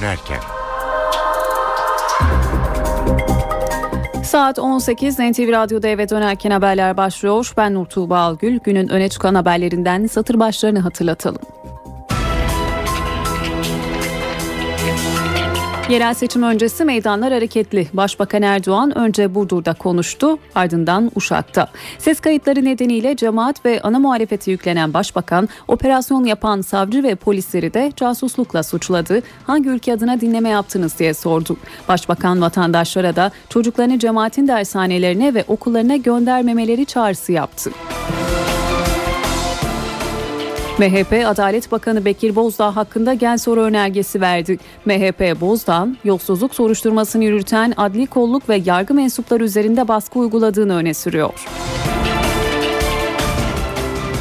dönerken. Saat 18 NTV Radyo'da eve dönerken haberler başlıyor. Ben Nur Tuğba Algül. Günün öne çıkan haberlerinden satır başlarını hatırlatalım. Yerel seçim öncesi meydanlar hareketli. Başbakan Erdoğan önce Burdur'da konuştu, ardından Uşak'ta. Ses kayıtları nedeniyle cemaat ve ana muhalefete yüklenen başbakan, operasyon yapan savcı ve polisleri de casuslukla suçladı. Hangi ülke adına dinleme yaptınız diye sordu. Başbakan vatandaşlara da çocuklarını cemaatin dershanelerine ve okullarına göndermemeleri çağrısı yaptı. MHP Adalet Bakanı Bekir Bozdağ hakkında gen soru önergesi verdi. MHP Bozdağ, yolsuzluk soruşturmasını yürüten adli kolluk ve yargı mensupları üzerinde baskı uyguladığını öne sürüyor.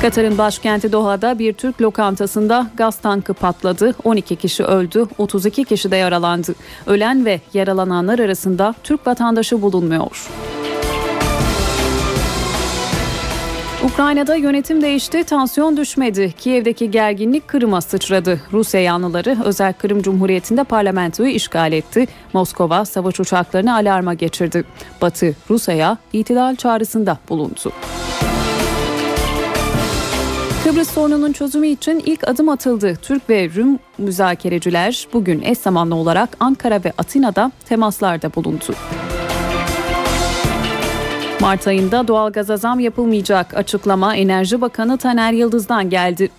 Katar'ın başkenti Doha'da bir Türk lokantasında gaz tankı patladı. 12 kişi öldü, 32 kişi de yaralandı. Ölen ve yaralananlar arasında Türk vatandaşı bulunmuyor. Ukrayna'da yönetim değişti, tansiyon düşmedi. Kiev'deki gerginlik Kırım'a sıçradı. Rusya yanlıları özel Kırım Cumhuriyeti'nde parlamentoyu işgal etti. Moskova savaş uçaklarını alarma geçirdi. Batı Rusya'ya itidal çağrısında bulundu. Kıbrıs sorununun çözümü için ilk adım atıldı. Türk ve Rum müzakereciler bugün eş zamanlı olarak Ankara ve Atina'da temaslarda bulundu. Mart ayında doğalgaza zam yapılmayacak açıklama Enerji Bakanı Taner Yıldız'dan geldi.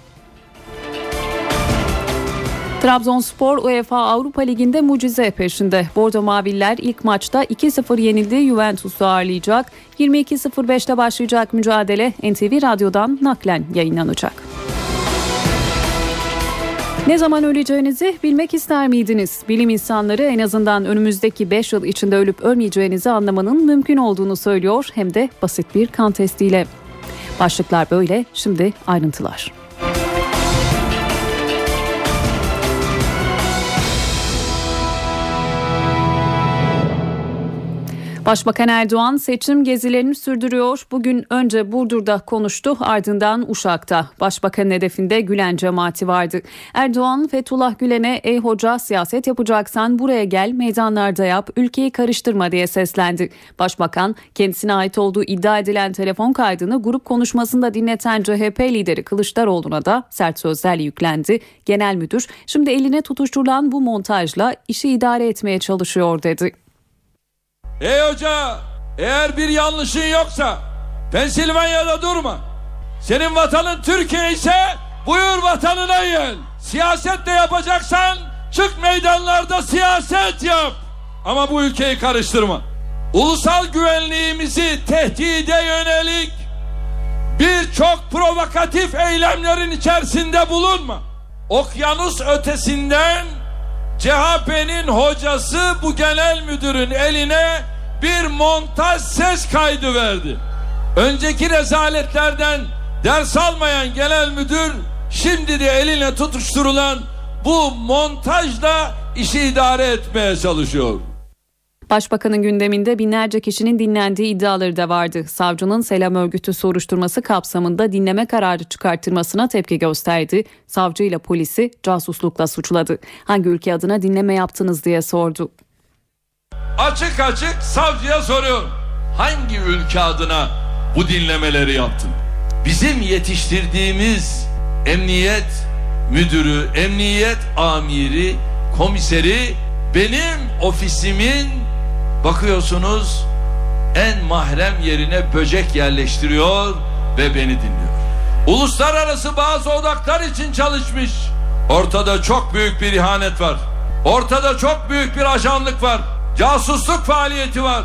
Trabzonspor UEFA Avrupa Ligi'nde mucize peşinde. Bordo Maviller ilk maçta 2-0 yenildiği Juventus'u ağırlayacak. 22.05'te başlayacak mücadele NTV Radyo'dan naklen yayınlanacak. Ne zaman öleceğinizi bilmek ister miydiniz? Bilim insanları en azından önümüzdeki 5 yıl içinde ölüp ölmeyeceğinizi anlamanın mümkün olduğunu söylüyor hem de basit bir kan testiyle. Başlıklar böyle, şimdi ayrıntılar. Başbakan Erdoğan seçim gezilerini sürdürüyor. Bugün önce Burdur'da konuştu ardından Uşak'ta. Başbakanın hedefinde Gülen cemaati vardı. Erdoğan Fethullah Gülen'e ey hoca siyaset yapacaksan buraya gel meydanlarda yap ülkeyi karıştırma diye seslendi. Başbakan kendisine ait olduğu iddia edilen telefon kaydını grup konuşmasında dinleten CHP lideri Kılıçdaroğlu'na da sert sözlerle yüklendi. Genel müdür şimdi eline tutuşturulan bu montajla işi idare etmeye çalışıyor dedi. Ey hoca eğer bir yanlışın yoksa Pensilvanya'da durma. Senin vatanın Türkiye ise buyur vatanına gel. Siyaset de yapacaksan çık meydanlarda siyaset yap. Ama bu ülkeyi karıştırma. Ulusal güvenliğimizi tehdide yönelik birçok provokatif eylemlerin içerisinde bulunma. Okyanus ötesinden CHP'nin hocası bu genel müdürün eline bir montaj ses kaydı verdi. Önceki rezaletlerden ders almayan genel müdür şimdi de eline tutuşturulan bu montajla işi idare etmeye çalışıyor. Başbakanın gündeminde binlerce kişinin dinlendiği iddiaları da vardı. Savcının selam örgütü soruşturması kapsamında dinleme kararı çıkartılmasına tepki gösterdi. Savcı ile polisi casuslukla suçladı. Hangi ülke adına dinleme yaptınız diye sordu. Açık açık savcıya soruyorum. Hangi ülke adına bu dinlemeleri yaptın? Bizim yetiştirdiğimiz emniyet müdürü, emniyet amiri, komiseri benim ofisimin bakıyorsunuz en mahrem yerine böcek yerleştiriyor ve beni dinliyor. Uluslararası bazı odaklar için çalışmış. Ortada çok büyük bir ihanet var. Ortada çok büyük bir ajanlık var. Casusluk faaliyeti var.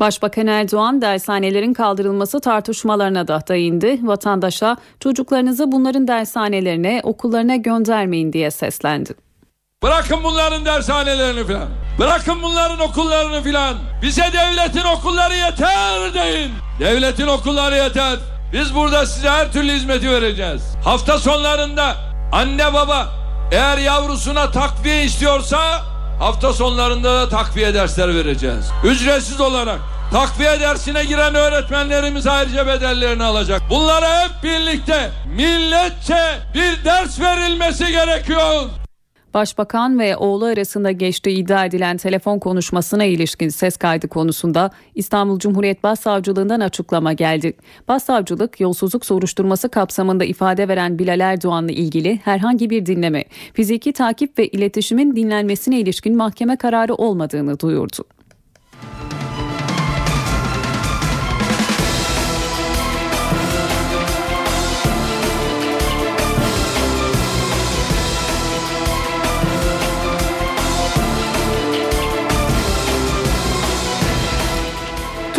Başbakan Erdoğan dershanelerin kaldırılması tartışmalarına da değindi. Vatandaşa çocuklarınızı bunların dershanelerine, okullarına göndermeyin diye seslendi. Bırakın bunların dershanelerini filan. Bırakın bunların okullarını filan. Bize devletin okulları yeter deyin. Devletin okulları yeter. Biz burada size her türlü hizmeti vereceğiz. Hafta sonlarında anne baba eğer yavrusuna takviye istiyorsa hafta sonlarında da takviye dersler vereceğiz. Ücretsiz olarak takviye dersine giren öğretmenlerimiz ayrıca bedellerini alacak. Bunlara hep birlikte milletçe bir ders verilmesi gerekiyor. Başbakan ve oğlu arasında geçtiği iddia edilen telefon konuşmasına ilişkin ses kaydı konusunda İstanbul Cumhuriyet Başsavcılığından açıklama geldi. Başsavcılık yolsuzluk soruşturması kapsamında ifade veren Bilal Erdoğan'la ilgili herhangi bir dinleme, fiziki takip ve iletişimin dinlenmesine ilişkin mahkeme kararı olmadığını duyurdu.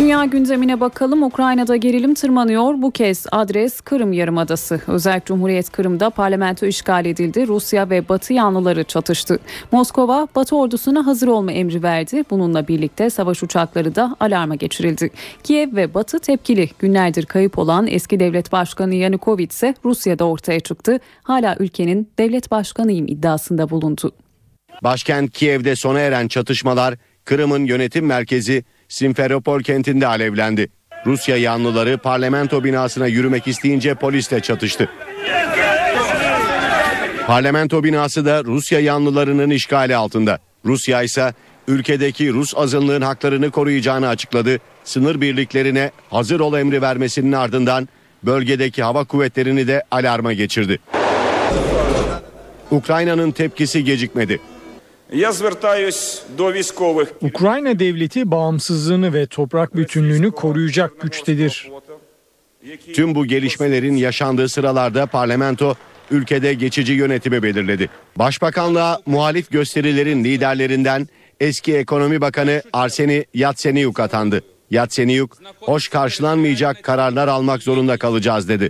Dünya gündemine bakalım. Ukrayna'da gerilim tırmanıyor. Bu kez adres Kırım Yarımadası. Özel Cumhuriyet Kırım'da parlamento işgal edildi. Rusya ve Batı yanlıları çatıştı. Moskova Batı ordusuna hazır olma emri verdi. Bununla birlikte savaş uçakları da alarma geçirildi. Kiev ve Batı tepkili. Günlerdir kayıp olan eski devlet başkanı Yanukovych ise Rusya'da ortaya çıktı. Hala ülkenin devlet başkanıyım iddiasında bulundu. Başkent Kiev'de sona eren çatışmalar Kırım'ın yönetim merkezi Simferopol kentinde alevlendi. Rusya yanlıları parlamento binasına yürümek isteyince polisle çatıştı. Parlamento binası da Rusya yanlılarının işgali altında. Rusya ise ülkedeki Rus azınlığın haklarını koruyacağını açıkladı. Sınır birliklerine hazır ol emri vermesinin ardından bölgedeki hava kuvvetlerini de alarma geçirdi. Ukrayna'nın tepkisi gecikmedi. Я звертаюсь до військових. Ukrayna devleti bağımsızlığını ve toprak bütünlüğünü koruyacak güçtedir. Tüm bu gelişmelerin yaşandığı sıralarda parlamento ülkede geçici yönetimi belirledi. Başbakanlığa muhalif gösterilerin liderlerinden eski ekonomi bakanı Arseni Yatsenyuk atandı. Yatsenyuk, hoş karşılanmayacak kararlar almak zorunda kalacağız dedi.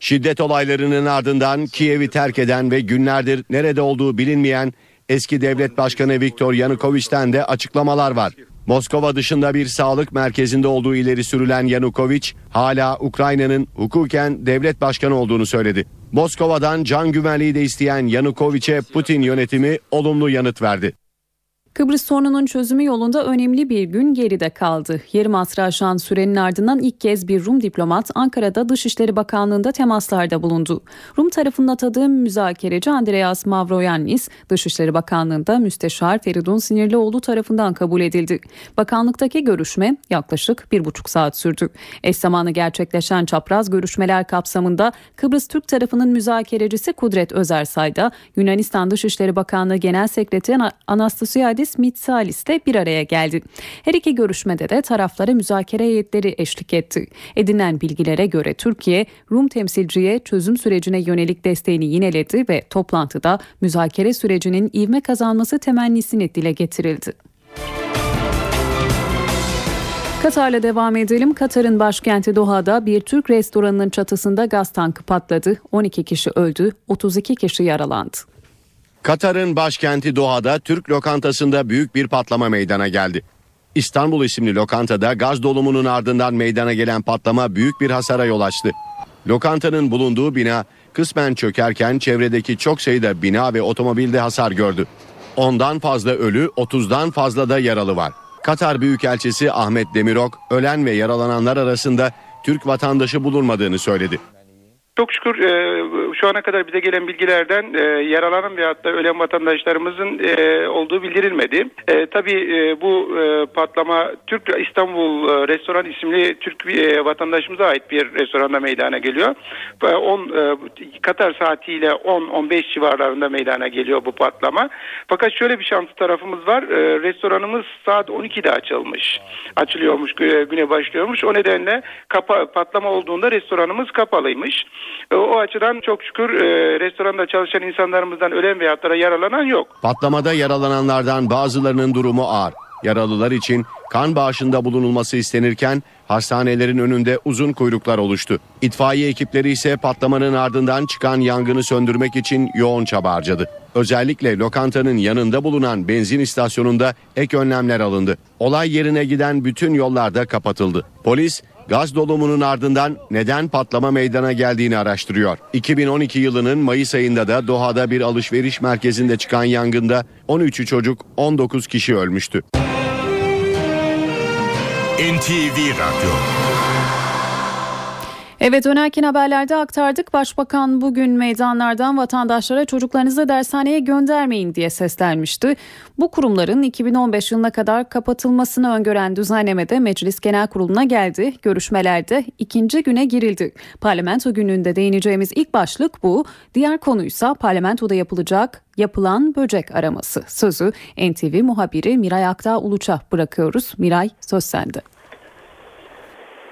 Şiddet olaylarının ardından Kiev'i terk eden ve günlerdir nerede olduğu bilinmeyen eski devlet başkanı Viktor Yanukovych'ten de açıklamalar var. Moskova dışında bir sağlık merkezinde olduğu ileri sürülen Yanukovych hala Ukrayna'nın hukuken devlet başkanı olduğunu söyledi. Moskova'dan can güvenliği de isteyen Yanukovych'e Putin yönetimi olumlu yanıt verdi. Kıbrıs sorununun çözümü yolunda önemli bir gün geride kaldı. Yarım asrı aşan sürenin ardından ilk kez bir Rum diplomat Ankara'da Dışişleri Bakanlığı'nda temaslarda bulundu. Rum tarafının atadığı müzakereci Andreas Mavroyannis, Dışişleri Bakanlığı'nda Müsteşar Feridun Sinirlioğlu tarafından kabul edildi. Bakanlıktaki görüşme yaklaşık bir buçuk saat sürdü. Eş zamanlı gerçekleşen çapraz görüşmeler kapsamında Kıbrıs Türk tarafının müzakerecisi Kudret Özersay da Yunanistan Dışişleri Bakanlığı Genel Sekreteri Anastasiadis Mitsalis de bir araya geldi. Her iki görüşmede de taraflara müzakere heyetleri eşlik etti. Edinilen bilgilere göre Türkiye, Rum temsilciye çözüm sürecine yönelik desteğini yineledi ve toplantıda müzakere sürecinin ivme kazanması temennisini dile getirildi. Katar'la devam edelim. Katar'ın başkenti Doha'da bir Türk restoranının çatısında gaz tankı patladı. 12 kişi öldü, 32 kişi yaralandı. Katar'ın başkenti Doha'da Türk lokantasında büyük bir patlama meydana geldi. İstanbul isimli lokantada gaz dolumunun ardından meydana gelen patlama büyük bir hasara yol açtı. Lokantanın bulunduğu bina kısmen çökerken çevredeki çok sayıda bina ve otomobilde hasar gördü. Ondan fazla ölü, 30'dan fazla da yaralı var. Katar Büyükelçisi Ahmet Demirok, ölen ve yaralananlar arasında Türk vatandaşı bulunmadığını söyledi. Çok şükür e, şu ana kadar bize gelen bilgilerden e, yaralanan ve hatta ölen vatandaşlarımızın e, olduğu bildirilmedi. E, tabii e, bu e, patlama Türk İstanbul e, Restoran isimli Türk e, vatandaşımıza ait bir restoranda meydana geliyor. E, 10 e, Katar saatiyle 10-15 civarlarında meydana geliyor bu patlama. Fakat şöyle bir şanslı tarafımız var. E, restoranımız saat 12'de açılmış. Açılıyormuş, güne başlıyormuş. O nedenle kapa, patlama olduğunda restoranımız kapalıymış. E, o açıdan çok şükür e, restoranda çalışan insanlarımızdan ölen veya yaralanan yok. Patlamada yaralananlardan bazılarının durumu ağır. Yaralılar için kan bağışında bulunulması istenirken hastanelerin önünde uzun kuyruklar oluştu. İtfaiye ekipleri ise patlamanın ardından çıkan yangını söndürmek için yoğun çaba harcadı. Özellikle lokantanın yanında bulunan benzin istasyonunda ek önlemler alındı. Olay yerine giden bütün yollar da kapatıldı. Polis gaz dolumunun ardından neden patlama meydana geldiğini araştırıyor. 2012 yılının Mayıs ayında da Doha'da bir alışveriş merkezinde çıkan yangında 13 çocuk 19 kişi ölmüştü. NTV Radyo Evet dönerken haberlerde aktardık. Başbakan bugün meydanlardan vatandaşlara çocuklarınızı dershaneye göndermeyin diye seslenmişti. Bu kurumların 2015 yılına kadar kapatılmasını öngören düzenlemede Meclis Genel Kurulu'na geldi. Görüşmelerde ikinci güne girildi. Parlamento gününde değineceğimiz ilk başlık bu. Diğer konuysa parlamentoda yapılacak yapılan böcek araması. Sözü NTV muhabiri Miray Aktağ Uluç'a bırakıyoruz. Miray söz sende.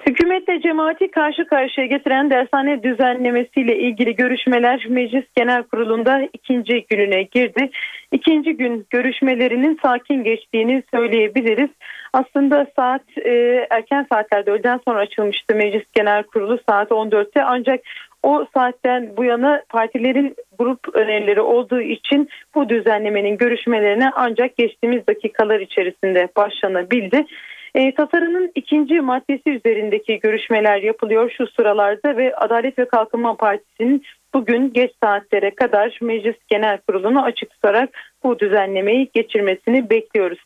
Hükümetle cemaati karşı karşıya getiren dershane düzenlemesiyle ilgili görüşmeler Meclis Genel Kurulu'nda ikinci gününe girdi. İkinci gün görüşmelerinin sakin geçtiğini söyleyebiliriz. Aslında saat e, erken saatlerde öğleden sonra açılmıştı Meclis Genel Kurulu saat 14'te ancak o saatten bu yana partilerin grup önerileri olduğu için bu düzenlemenin görüşmelerine ancak geçtiğimiz dakikalar içerisinde başlanabildi. E, tasarının ikinci maddesi üzerindeki görüşmeler yapılıyor şu sıralarda ve Adalet ve Kalkınma Partisi'nin bugün geç saatlere kadar Meclis Genel Kurulu'nu açık tutarak bu düzenlemeyi geçirmesini bekliyoruz.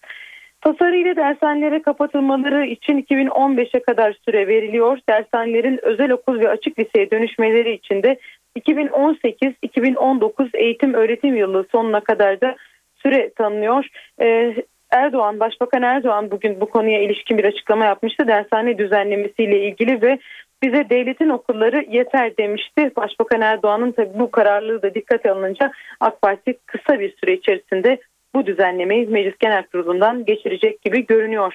Tasarıyla dershanelere kapatılmaları için 2015'e kadar süre veriliyor. Dershanelerin özel okul ve açık liseye dönüşmeleri için de 2018-2019 eğitim öğretim yılı sonuna kadar da süre tanınıyor. Ee, Erdoğan, Başbakan Erdoğan bugün bu konuya ilişkin bir açıklama yapmıştı. Dershane düzenlemesiyle ilgili ve bize devletin okulları yeter demişti. Başbakan Erdoğan'ın tabi bu kararlılığı da dikkate alınınca AK Parti kısa bir süre içerisinde bu düzenlemeyi Meclis Genel Kurulu'ndan geçirecek gibi görünüyor.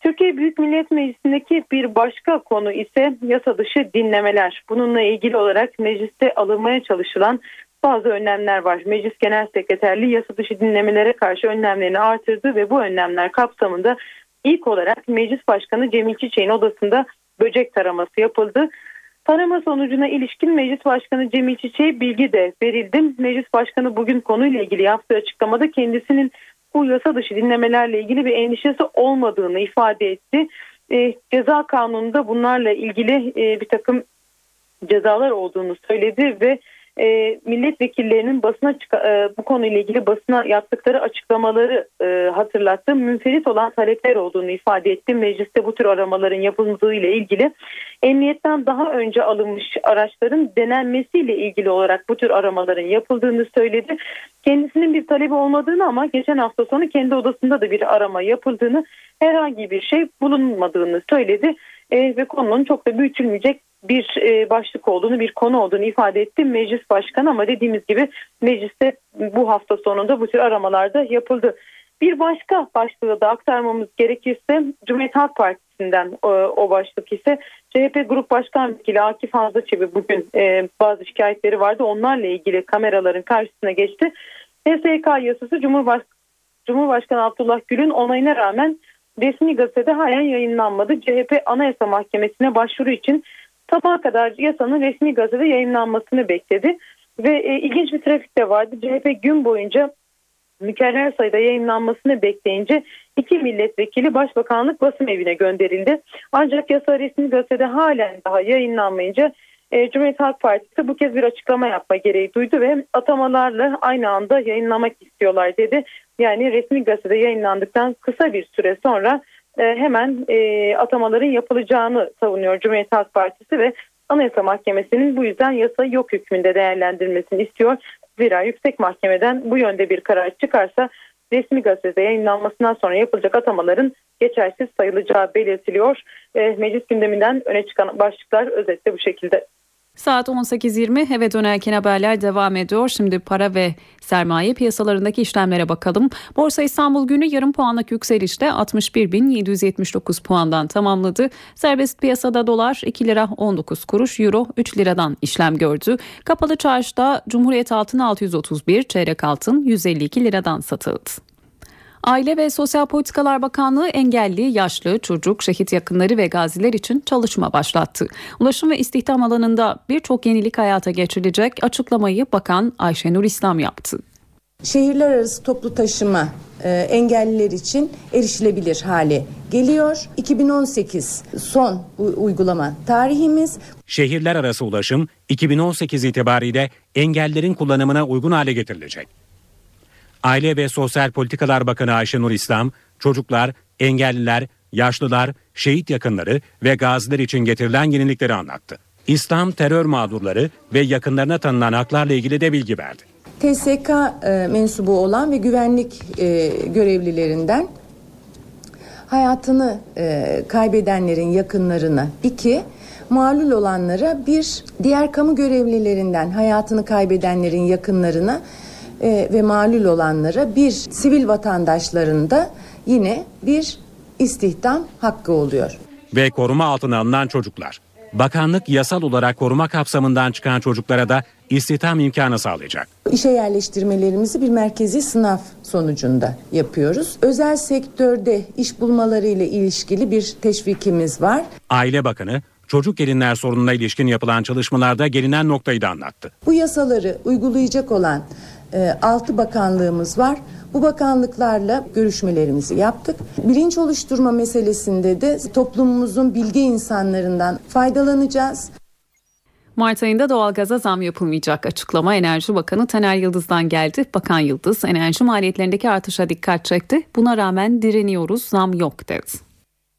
Türkiye Büyük Millet Meclisi'ndeki bir başka konu ise yasa dışı dinlemeler. Bununla ilgili olarak mecliste alınmaya çalışılan bazı önlemler var. Meclis Genel Sekreterliği yasa dışı dinlemelere karşı önlemlerini artırdı ve bu önlemler kapsamında ilk olarak Meclis Başkanı Cemil Çiçek'in odasında böcek taraması yapıldı. Tarama sonucuna ilişkin Meclis Başkanı Cemil Çiçek'e bilgi de verildi. Meclis Başkanı bugün konuyla ilgili yaptığı açıklamada kendisinin bu yasa dışı dinlemelerle ilgili bir endişesi olmadığını ifade etti. E, ceza kanununda bunlarla ilgili e, bir takım cezalar olduğunu söyledi ve e, milletvekillerinin basına e, bu konuyla ilgili basına yaptıkları açıklamaları e, hatırlattı. Münferit olan talepler olduğunu ifade etti. Mecliste bu tür aramaların yapıldığı ile ilgili emniyetten daha önce alınmış araçların denenmesiyle ilgili olarak bu tür aramaların yapıldığını söyledi. Kendisinin bir talebi olmadığını ama geçen hafta sonu kendi odasında da bir arama yapıldığını herhangi bir şey bulunmadığını söyledi. E, ve konunun çok da büyütülmeyecek bir e, başlık olduğunu, bir konu olduğunu ifade etti meclis başkanı ama dediğimiz gibi mecliste bu hafta sonunda bu tür aramalarda yapıldı. Bir başka başlığı da aktarmamız gerekirse Cumhuriyet Halk Partisi'nden o, o başlık ise CHP Grup Başkan Vekili Akif Fazla Çebi bugün e, bazı şikayetleri vardı. Onlarla ilgili kameraların karşısına geçti. HSK yasası Cumhurbaş Cumhurbaşkanı Abdullah Gül'ün onayına rağmen resmi gazetede halen yayınlanmadı. CHP Anayasa Mahkemesi'ne başvuru için sabaha kadar yasanın resmi gazetede yayınlanmasını bekledi. Ve e, ilginç bir trafik de vardı. CHP gün boyunca mükerrer sayıda yayınlanmasını bekleyince iki milletvekili başbakanlık basım evine gönderildi. Ancak yasa resmi gazetede halen daha yayınlanmayınca e, Cumhuriyet Halk Partisi bu kez bir açıklama yapma gereği duydu ve atamalarla aynı anda yayınlamak istiyorlar dedi. Yani resmi gazetede yayınlandıktan kısa bir süre sonra hemen e, atamaların yapılacağını savunuyor Cumhuriyet Halk Partisi ve Anayasa Mahkemesi'nin bu yüzden yasa yok hükmünde değerlendirmesini istiyor. Zira yüksek mahkemeden bu yönde bir karar çıkarsa resmi gazetede yayınlanmasından sonra yapılacak atamaların geçersiz sayılacağı belirtiliyor. E, meclis gündeminden öne çıkan başlıklar özetle bu şekilde. Saat 18.20 eve dönerken haberler devam ediyor. Şimdi para ve sermaye piyasalarındaki işlemlere bakalım. Borsa İstanbul günü yarım puanlık yükselişte 61.779 puandan tamamladı. Serbest piyasada dolar 2 lira 19 kuruş, euro 3 liradan işlem gördü. Kapalı çarşıda Cumhuriyet altın 631, çeyrek altın 152 liradan satıldı. Aile ve Sosyal Politikalar Bakanlığı engelli, yaşlı, çocuk, şehit yakınları ve gaziler için çalışma başlattı. Ulaşım ve istihdam alanında birçok yenilik hayata geçirilecek açıklamayı Bakan Ayşenur İslam yaptı. Şehirler arası toplu taşıma e, engelliler için erişilebilir hale geliyor. 2018 son uygulama tarihimiz. Şehirler arası ulaşım 2018 itibariyle engellerin kullanımına uygun hale getirilecek. Aile ve Sosyal Politikalar Bakanı Ayşenur İslam, çocuklar, engelliler, yaşlılar, şehit yakınları ve gaziler için getirilen yenilikleri anlattı. İslam terör mağdurları ve yakınlarına tanınan haklarla ilgili de bilgi verdi. TSK e, mensubu olan ve güvenlik e, görevlilerinden hayatını e, kaybedenlerin yakınlarına iki, malul olanlara bir, diğer kamu görevlilerinden hayatını kaybedenlerin yakınlarına e, ve malul olanlara bir, sivil vatandaşlarında yine bir istihdam hakkı oluyor. Ve koruma altına alınan çocuklar. Bakanlık yasal olarak koruma kapsamından çıkan çocuklara da istihdam imkanı sağlayacak. İşe yerleştirmelerimizi bir merkezi sınav sonucunda yapıyoruz. Özel sektörde iş bulmaları ile ilişkili bir teşvikimiz var. Aile Bakanı çocuk gelinler sorununa ilişkin yapılan çalışmalarda gelinen noktayı da anlattı. Bu yasaları uygulayacak olan e, 6 bakanlığımız var. Bu bakanlıklarla görüşmelerimizi yaptık. Bilinç oluşturma meselesinde de toplumumuzun bilgi insanlarından faydalanacağız. Mart ayında doğalgaza zam yapılmayacak açıklama Enerji Bakanı Taner Yıldız'dan geldi. Bakan Yıldız enerji maliyetlerindeki artışa dikkat çekti. Buna rağmen direniyoruz zam yok dedi.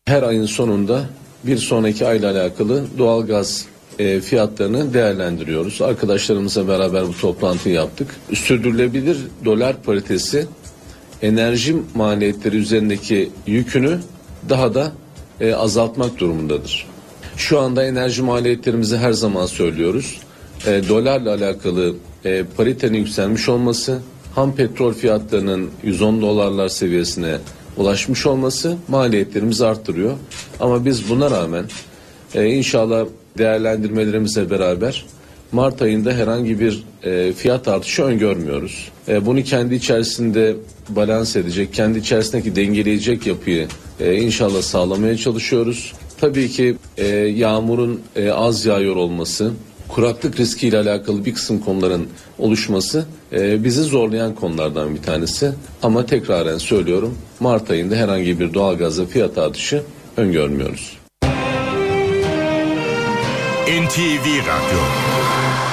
Her ayın sonunda bir sonraki ayla alakalı doğalgaz e, fiyatlarını değerlendiriyoruz. Arkadaşlarımızla beraber bu toplantıyı yaptık. Sürdürülebilir dolar paritesi enerji maliyetleri üzerindeki yükünü daha da e, azaltmak durumundadır. Şu anda enerji maliyetlerimizi her zaman söylüyoruz. E, dolarla alakalı e, paritenin yükselmiş olması, ham petrol fiyatlarının 110 dolarlar seviyesine ulaşmış olması maliyetlerimizi arttırıyor. Ama biz buna rağmen e, inşallah değerlendirmelerimize beraber Mart ayında herhangi bir e, fiyat artışı öngörmüyoruz. E, bunu kendi içerisinde balans edecek, kendi içerisindeki dengeleyecek yapıyı e, inşallah sağlamaya çalışıyoruz. Tabii ki e, yağmurun e, az yağıyor olması, kuraklık riskiyle alakalı bir kısım konuların oluşması e, bizi zorlayan konulardan bir tanesi. Ama tekraren söylüyorum Mart ayında herhangi bir doğalgazda fiyat artışı öngörmüyoruz. NTV Radyo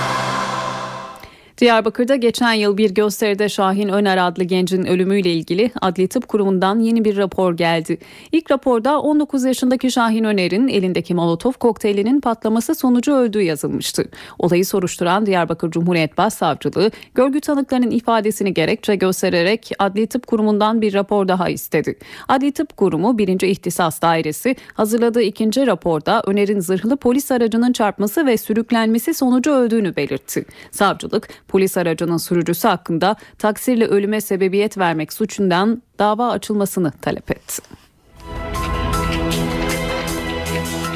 Diyarbakır'da geçen yıl bir gösteride Şahin Öner adlı gencin ölümüyle ilgili Adli Tıp Kurumu'ndan yeni bir rapor geldi. İlk raporda 19 yaşındaki Şahin Öner'in elindeki molotof kokteylinin patlaması sonucu öldüğü yazılmıştı. Olayı soruşturan Diyarbakır Cumhuriyet Başsavcılığı görgü tanıklarının ifadesini gerekçe göstererek Adli Tıp Kurumu'ndan bir rapor daha istedi. Adli Tıp Kurumu 1. İhtisas Dairesi hazırladığı ikinci raporda Öner'in zırhlı polis aracının çarpması ve sürüklenmesi sonucu öldüğünü belirtti. Savcılık polis aracının sürücüsü hakkında taksirle ölüme sebebiyet vermek suçundan dava açılmasını talep etti.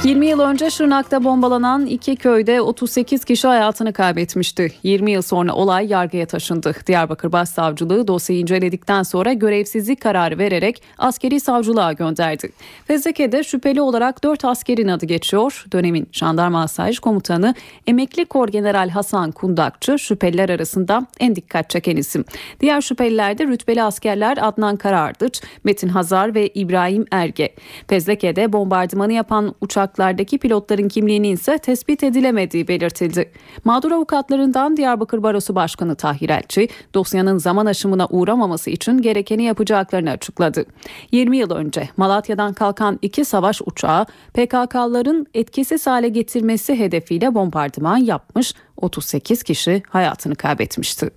20 yıl önce Şırnak'ta bombalanan iki köyde 38 kişi hayatını kaybetmişti. 20 yıl sonra olay yargıya taşındı. Diyarbakır Başsavcılığı dosyayı inceledikten sonra görevsizlik kararı vererek askeri savcılığa gönderdi. Fezleke'de şüpheli olarak 4 askerin adı geçiyor. Dönemin jandarma asayiş komutanı emekli kor general Hasan Kundakçı şüpheliler arasında en dikkat çeken isim. Diğer şüphelilerde rütbeli askerler Adnan Karardıç, Metin Hazar ve İbrahim Erge. Fezleke'de bombardımanı yapan uçak uçaklardaki pilotların kimliğinin ise tespit edilemediği belirtildi. Mağdur avukatlarından Diyarbakır Barosu Başkanı Tahir Elçi, dosyanın zaman aşımına uğramaması için gerekeni yapacaklarını açıkladı. 20 yıl önce Malatya'dan kalkan iki savaş uçağı PKK'ların etkisiz hale getirmesi hedefiyle bombardıman yapmış, 38 kişi hayatını kaybetmişti.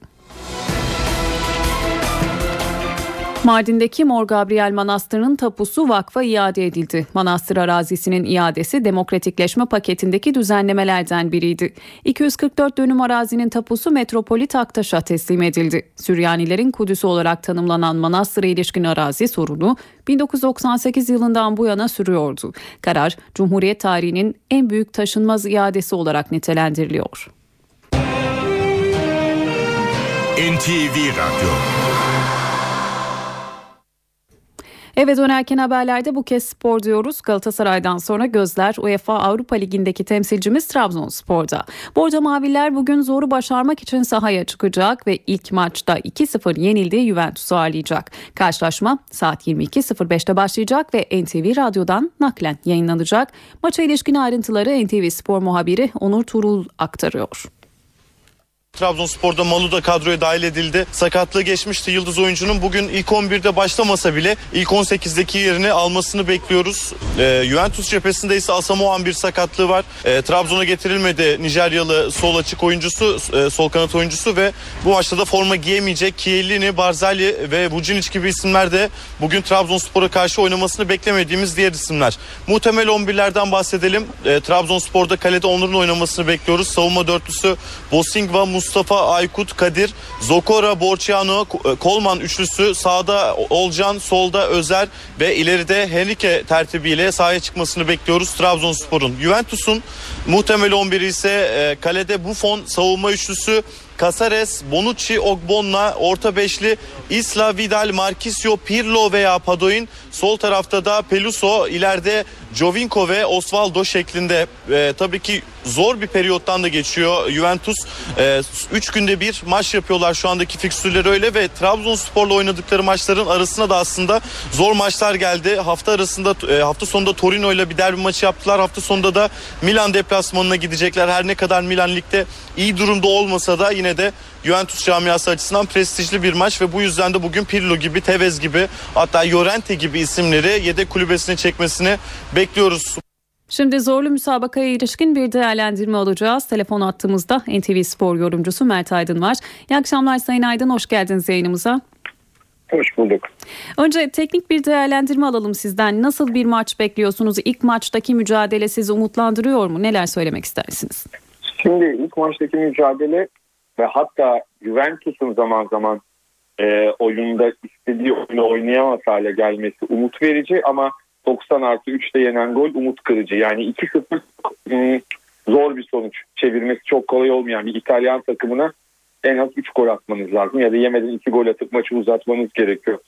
Mardin'deki Mor Gabriel Manastırı'nın tapusu vakfa iade edildi. Manastır arazisinin iadesi demokratikleşme paketindeki düzenlemelerden biriydi. 244 dönüm arazinin tapusu Metropolit Aktaş'a teslim edildi. Süryanilerin Kudüs'ü olarak tanımlanan manastıra ilişkin arazi sorunu 1998 yılından bu yana sürüyordu. Karar, Cumhuriyet tarihinin en büyük taşınmaz iadesi olarak nitelendiriliyor. NTV Radyo Eve dönerken haberlerde bu kez spor diyoruz. Galatasaray'dan sonra gözler UEFA Avrupa Ligi'ndeki temsilcimiz Trabzonspor'da. Bordo Maviler bugün zoru başarmak için sahaya çıkacak ve ilk maçta 2-0 yenildiği Juventus'u ağırlayacak. Karşılaşma saat 22.05'te başlayacak ve NTV Radyo'dan naklen yayınlanacak. Maça ilişkin ayrıntıları NTV Spor muhabiri Onur Turul aktarıyor. Trabzonspor'da Malu da kadroya dahil edildi. Sakatlığı geçmişti Yıldız oyuncunun. Bugün ilk 11'de başlamasa bile ilk 18'deki yerini almasını bekliyoruz. Ee, Juventus cephesinde ise Asamoah'ın bir sakatlığı var. Ee, Trabzon'a getirilmedi Nijeryalı sol açık oyuncusu, e, sol kanat oyuncusu ve bu maçta da forma giyemeyecek Chiellini, Barzali ve Vucinic gibi isimler de bugün Trabzonspor'a karşı oynamasını beklemediğimiz diğer isimler. Muhtemel 11'lerden bahsedelim. Ee, Trabzonspor'da kalede Onur'un oynamasını bekliyoruz. Savunma dörtlüsü Bosingva, Mustafa, Aykut, Kadir, Zokora, Borciano, e, Kolman üçlüsü sağda Olcan, solda Özer ve ileride Henrique tertibiyle sahaya çıkmasını bekliyoruz Trabzonspor'un. Juventus'un muhtemel 11'i ise e, kalede Buffon, savunma üçlüsü Casares, Bonucci, Ogbonna, orta beşli Isla, Vidal, Marquisio, Pirlo veya Padoin. Sol tarafta da Peluso, ileride Jovinko ve Osvaldo şeklinde. Ee, tabii ki zor bir periyottan da geçiyor Juventus. 3 günde bir maç yapıyorlar şu andaki fikstürleri öyle ve Trabzonspor'la oynadıkları maçların arasına da aslında zor maçlar geldi. Hafta arasında e, hafta sonunda Torino ile bir derbi maçı yaptılar. Hafta sonunda da Milan deplasmanına gidecekler. Her ne kadar Milan ligde iyi durumda olmasa da yine de Juventus camiası açısından prestijli bir maç ve bu yüzden de bugün Pirlo gibi, Tevez gibi hatta Llorente gibi isimleri yedek kulübesine çekmesini bekliyoruz. Şimdi zorlu müsabakaya ilişkin bir değerlendirme alacağız. Telefon attığımızda NTV Spor yorumcusu Mert Aydın var. İyi akşamlar Sayın Aydın, hoş geldiniz yayınımıza. Hoş bulduk. Önce teknik bir değerlendirme alalım sizden. Nasıl bir maç bekliyorsunuz? İlk maçtaki mücadele sizi umutlandırıyor mu? Neler söylemek istersiniz? Şimdi ilk maçtaki mücadele ve hatta Juventus'un zaman zaman e, oyunda istediği oyunu oynayamaz hale gelmesi umut verici ama 90 artı 3'te yenen gol umut kırıcı. Yani 2-0 ım, zor bir sonuç. Çevirmesi çok kolay olmayan bir İtalyan takımına en az 3 gol atmanız lazım ya da yemeden 2 gol atıp maçı uzatmanız gerekiyor.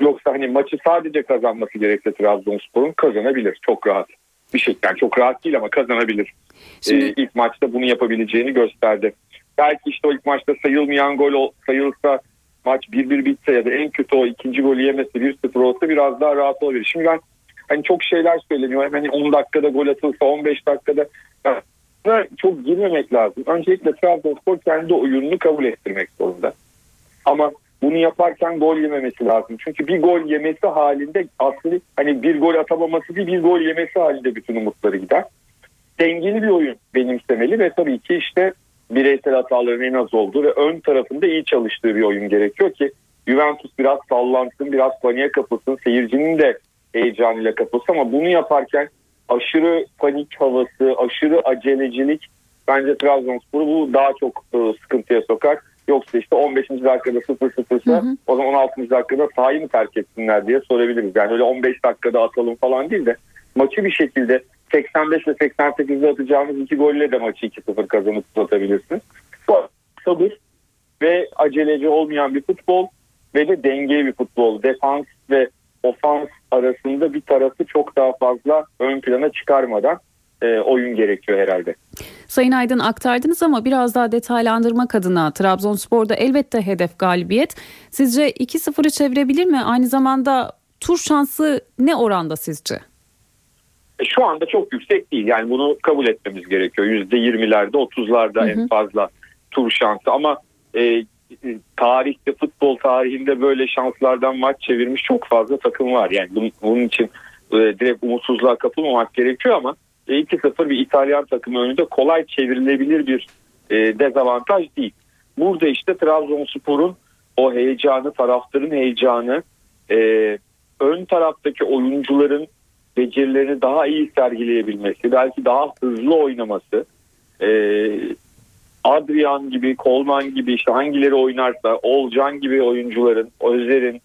Yoksa hani maçı sadece kazanması gerekse Trabzonspor'un kazanabilir çok rahat. Bir şey yani çok rahat değil ama kazanabilir. Şimdi- Ee, ilk maçta bunu yapabileceğini gösterdi. Belki işte o ilk maçta sayılmayan gol ol- sayılsa maç 1-1 bitse ya da en kötü o ikinci golü yemesi 1-0 olsa biraz daha rahat olabilir. Şimdi ben hani çok şeyler söyleniyor. Hani 10 dakikada gol atılsa 15 dakikada Yani çok girmemek lazım. Öncelikle Trabzonspor kendi oyununu kabul ettirmek zorunda. Ama bunu yaparken gol yememesi lazım. Çünkü bir gol yemesi halinde aslında hani bir gol atamaması değil bir gol yemesi halinde bütün umutları gider. Dengeli bir oyun benimsemeli ve tabii ki işte bireysel hataların en az olduğu ve ön tarafında iyi çalıştığı bir oyun gerekiyor ki Juventus biraz sallansın, biraz paniğe kapılsın, seyircinin de heyecanıyla kapılsın ama bunu yaparken aşırı panik havası, aşırı acelecilik bence Trabzonspor'u bu daha çok e, sıkıntıya sokar. Yoksa işte 15. dakikada 0-0 ise o zaman 16. dakikada sahayı mı terk etsinler diye sorabiliriz. Yani öyle 15 dakikada atalım falan değil de maçı bir şekilde 85 ve 88'de atacağımız iki golle de maçı 2-0 kazanıp uzatabilirsiniz. Bu sabır ve aceleci olmayan bir futbol ve de dengeli bir futbol. Defans ve ofans arasında bir tarafı çok daha fazla ön plana çıkarmadan e, oyun gerekiyor herhalde. Sayın Aydın aktardınız ama biraz daha detaylandırmak adına Trabzonspor'da elbette hedef galibiyet. Sizce 2-0'ı çevirebilir mi? Aynı zamanda tur şansı ne oranda sizce? E, Şu anda çok yüksek değil. Yani bunu kabul etmemiz gerekiyor. %20'lerde 30'larda en fazla tur şansı ama e, e, tarihte futbol tarihinde böyle şanslardan maç çevirmiş çok fazla takım var. Yani bunun, bunun için e, direkt umutsuzluğa kapılmamak gerekiyor ama e, 2-0 bir İtalyan takımı önünde kolay çevrilebilir bir e, dezavantaj değil. Burada işte Trabzonspor'un o heyecanı, taraftarın heyecanı, e, ön taraftaki oyuncuların becerilerini daha iyi sergileyebilmesi, belki daha hızlı oynaması, e, Adrian gibi, Kolman gibi işte hangileri oynarsa, Olcan gibi oyuncuların, Özer'in,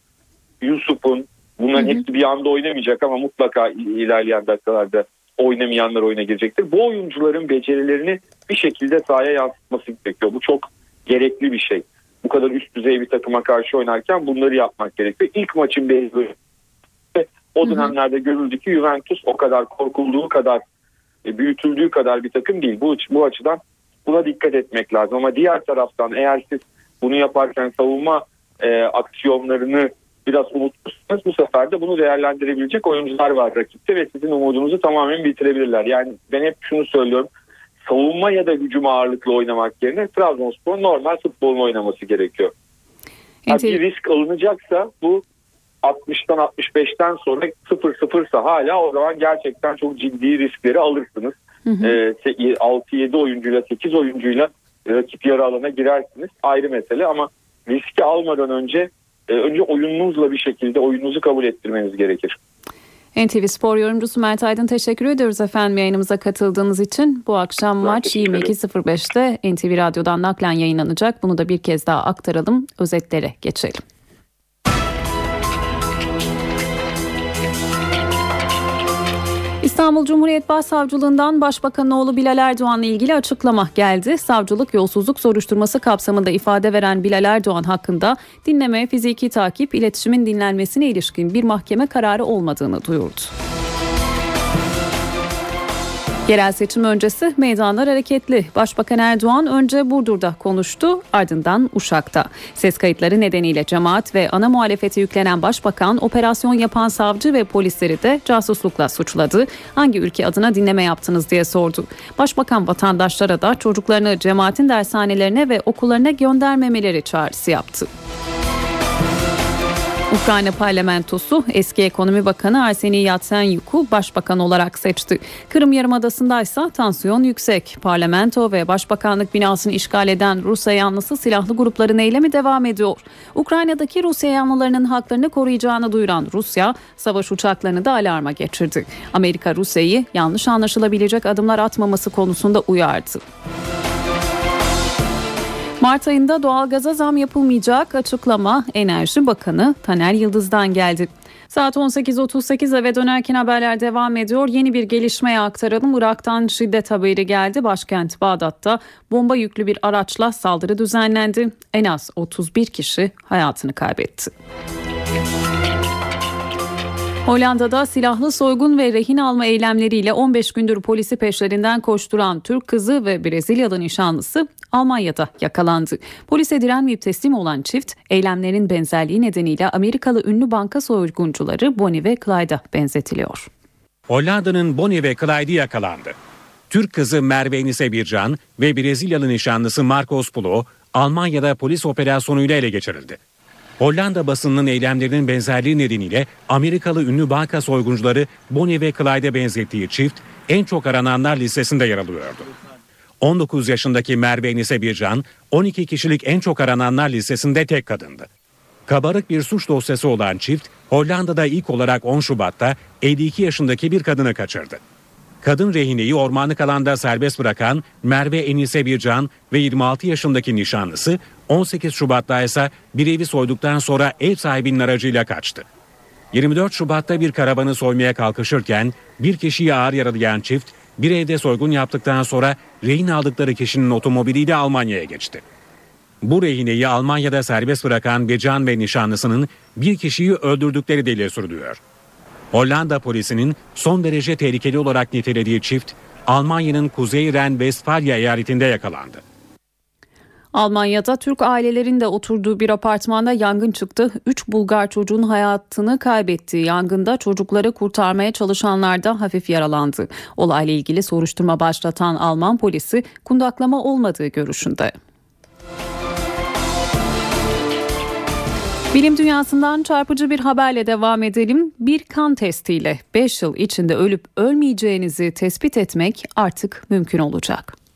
Yusuf'un bunların hepsi bir anda oynamayacak ama mutlaka ilerleyen dakikalarda oynamayanlar oyuna girecektir. Bu oyuncuların becerilerini bir şekilde sahaya yansıtması gerekiyor. Bu çok gerekli bir şey. Bu kadar üst düzey bir takıma karşı oynarken bunları yapmak gerekiyor. İlk maçın benzeri o dönemlerde görüldü ki Juventus o kadar korkulduğu kadar e, büyütüldüğü kadar bir takım değil. Bu, bu açıdan buna dikkat etmek lazım. Ama diğer taraftan eğer siz bunu yaparken savunma e, aksiyonlarını biraz unutmuşsanız bu sefer de bunu değerlendirebilecek oyuncular var rakipte ve sizin umudunuzu tamamen bitirebilirler. Yani ben hep şunu söylüyorum. savunma ya da hücum ağırlıklı oynamak yerine Trabzonspor normal futbolunu oynaması gerekiyor. Yani bir risk alınacaksa bu 60'tan 65'ten sonra 0-0 ise hala o zaman gerçekten çok ciddi riskleri alırsınız. Hı hı. Ee, 6-7 oyuncuyla 8 oyuncuyla rakip yarı alana girersiniz ayrı mesele ama riski almadan önce e, önce oyununuzla bir şekilde oyununuzu kabul ettirmeniz gerekir. NTV Spor yorumcusu Mert Aydın teşekkür ediyoruz efendim yayınımıza katıldığınız için. Bu akşam ben maç 22.05'te NTV Radyo'dan naklen yayınlanacak. Bunu da bir kez daha aktaralım. Özetlere geçelim. İstanbul Cumhuriyet Başsavcılığından Başbakan oğlu Bilal Erdoğan'la ilgili açıklama geldi. Savcılık yolsuzluk soruşturması kapsamında ifade veren Bilal Erdoğan hakkında dinleme, fiziki takip, iletişimin dinlenmesine ilişkin bir mahkeme kararı olmadığını duyurdu. Yerel seçim öncesi meydanlar hareketli. Başbakan Erdoğan önce Burdur'da konuştu, ardından Uşak'ta. Ses kayıtları nedeniyle cemaat ve ana muhalefete yüklenen başbakan operasyon yapan savcı ve polisleri de casuslukla suçladı. Hangi ülke adına dinleme yaptınız diye sordu. Başbakan vatandaşlara da çocuklarını cemaatin dershanelerine ve okullarına göndermemeleri çağrısı yaptı. Ukrayna parlamentosu eski ekonomi bakanı Arseniy Yatsenyuk'u başbakan olarak seçti. Kırım Yarımadası'nda ise tansiyon yüksek. Parlamento ve başbakanlık binasını işgal eden Rusya yanlısı silahlı grupların eylemi devam ediyor. Ukrayna'daki Rusya yanlılarının haklarını koruyacağını duyuran Rusya, savaş uçaklarını da alarma geçirdi. Amerika Rusya'yı yanlış anlaşılabilecek adımlar atmaması konusunda uyardı. Mart ayında doğalgaza zam yapılmayacak açıklama Enerji Bakanı Taner Yıldız'dan geldi. Saat 18.38 eve dönerken haberler devam ediyor. Yeni bir gelişmeye aktaralım. Irak'tan şiddet haberi geldi. Başkent Bağdat'ta bomba yüklü bir araçla saldırı düzenlendi. En az 31 kişi hayatını kaybetti. Hollanda'da silahlı soygun ve rehin alma eylemleriyle 15 gündür polisi peşlerinden koşturan Türk kızı ve Brezilyalı nişanlısı Almanya'da yakalandı. Polise direnmeyip teslim olan çift eylemlerin benzerliği nedeniyle Amerikalı ünlü banka soyguncuları Bonnie ve Clyde'a benzetiliyor. Hollanda'nın Bonnie ve Clyde'i yakalandı. Türk kızı Merve Enise Bircan ve Brezilyalı nişanlısı Marcos Pulo Almanya'da polis operasyonuyla ele geçirildi. Hollanda basınının eylemlerinin benzerliği nedeniyle Amerikalı ünlü banka soyguncuları Bonnie ve Clyde'e benzettiği çift en çok arananlar listesinde yer alıyordu. 19 yaşındaki Merve Enise Bircan 12 kişilik en çok arananlar listesinde tek kadındı. Kabarık bir suç dosyası olan çift Hollanda'da ilk olarak 10 Şubat'ta 52 yaşındaki bir kadını kaçırdı. Kadın rehineyi ormanlık alanda serbest bırakan Merve Enise Bircan ve 26 yaşındaki nişanlısı 18 Şubat'ta ise bir evi soyduktan sonra ev sahibinin aracıyla kaçtı. 24 Şubat'ta bir karavanı soymaya kalkışırken bir kişiyi ağır yaralayan çift bir evde soygun yaptıktan sonra rehin aldıkları kişinin otomobiliyle Almanya'ya geçti. Bu rehineyi Almanya'da serbest bırakan Becan ve nişanlısının bir kişiyi öldürdükleri deli sürülüyor. Hollanda polisinin son derece tehlikeli olarak nitelediği çift Almanya'nın Kuzey Ren-Vestfalya eyaletinde yakalandı. Almanya'da Türk ailelerin de oturduğu bir apartmanda yangın çıktı. Üç Bulgar çocuğun hayatını kaybetti. Yangında çocukları kurtarmaya çalışanlar da hafif yaralandı. Olayla ilgili soruşturma başlatan Alman polisi kundaklama olmadığı görüşünde. Bilim dünyasından çarpıcı bir haberle devam edelim. Bir kan testiyle 5 yıl içinde ölüp ölmeyeceğinizi tespit etmek artık mümkün olacak.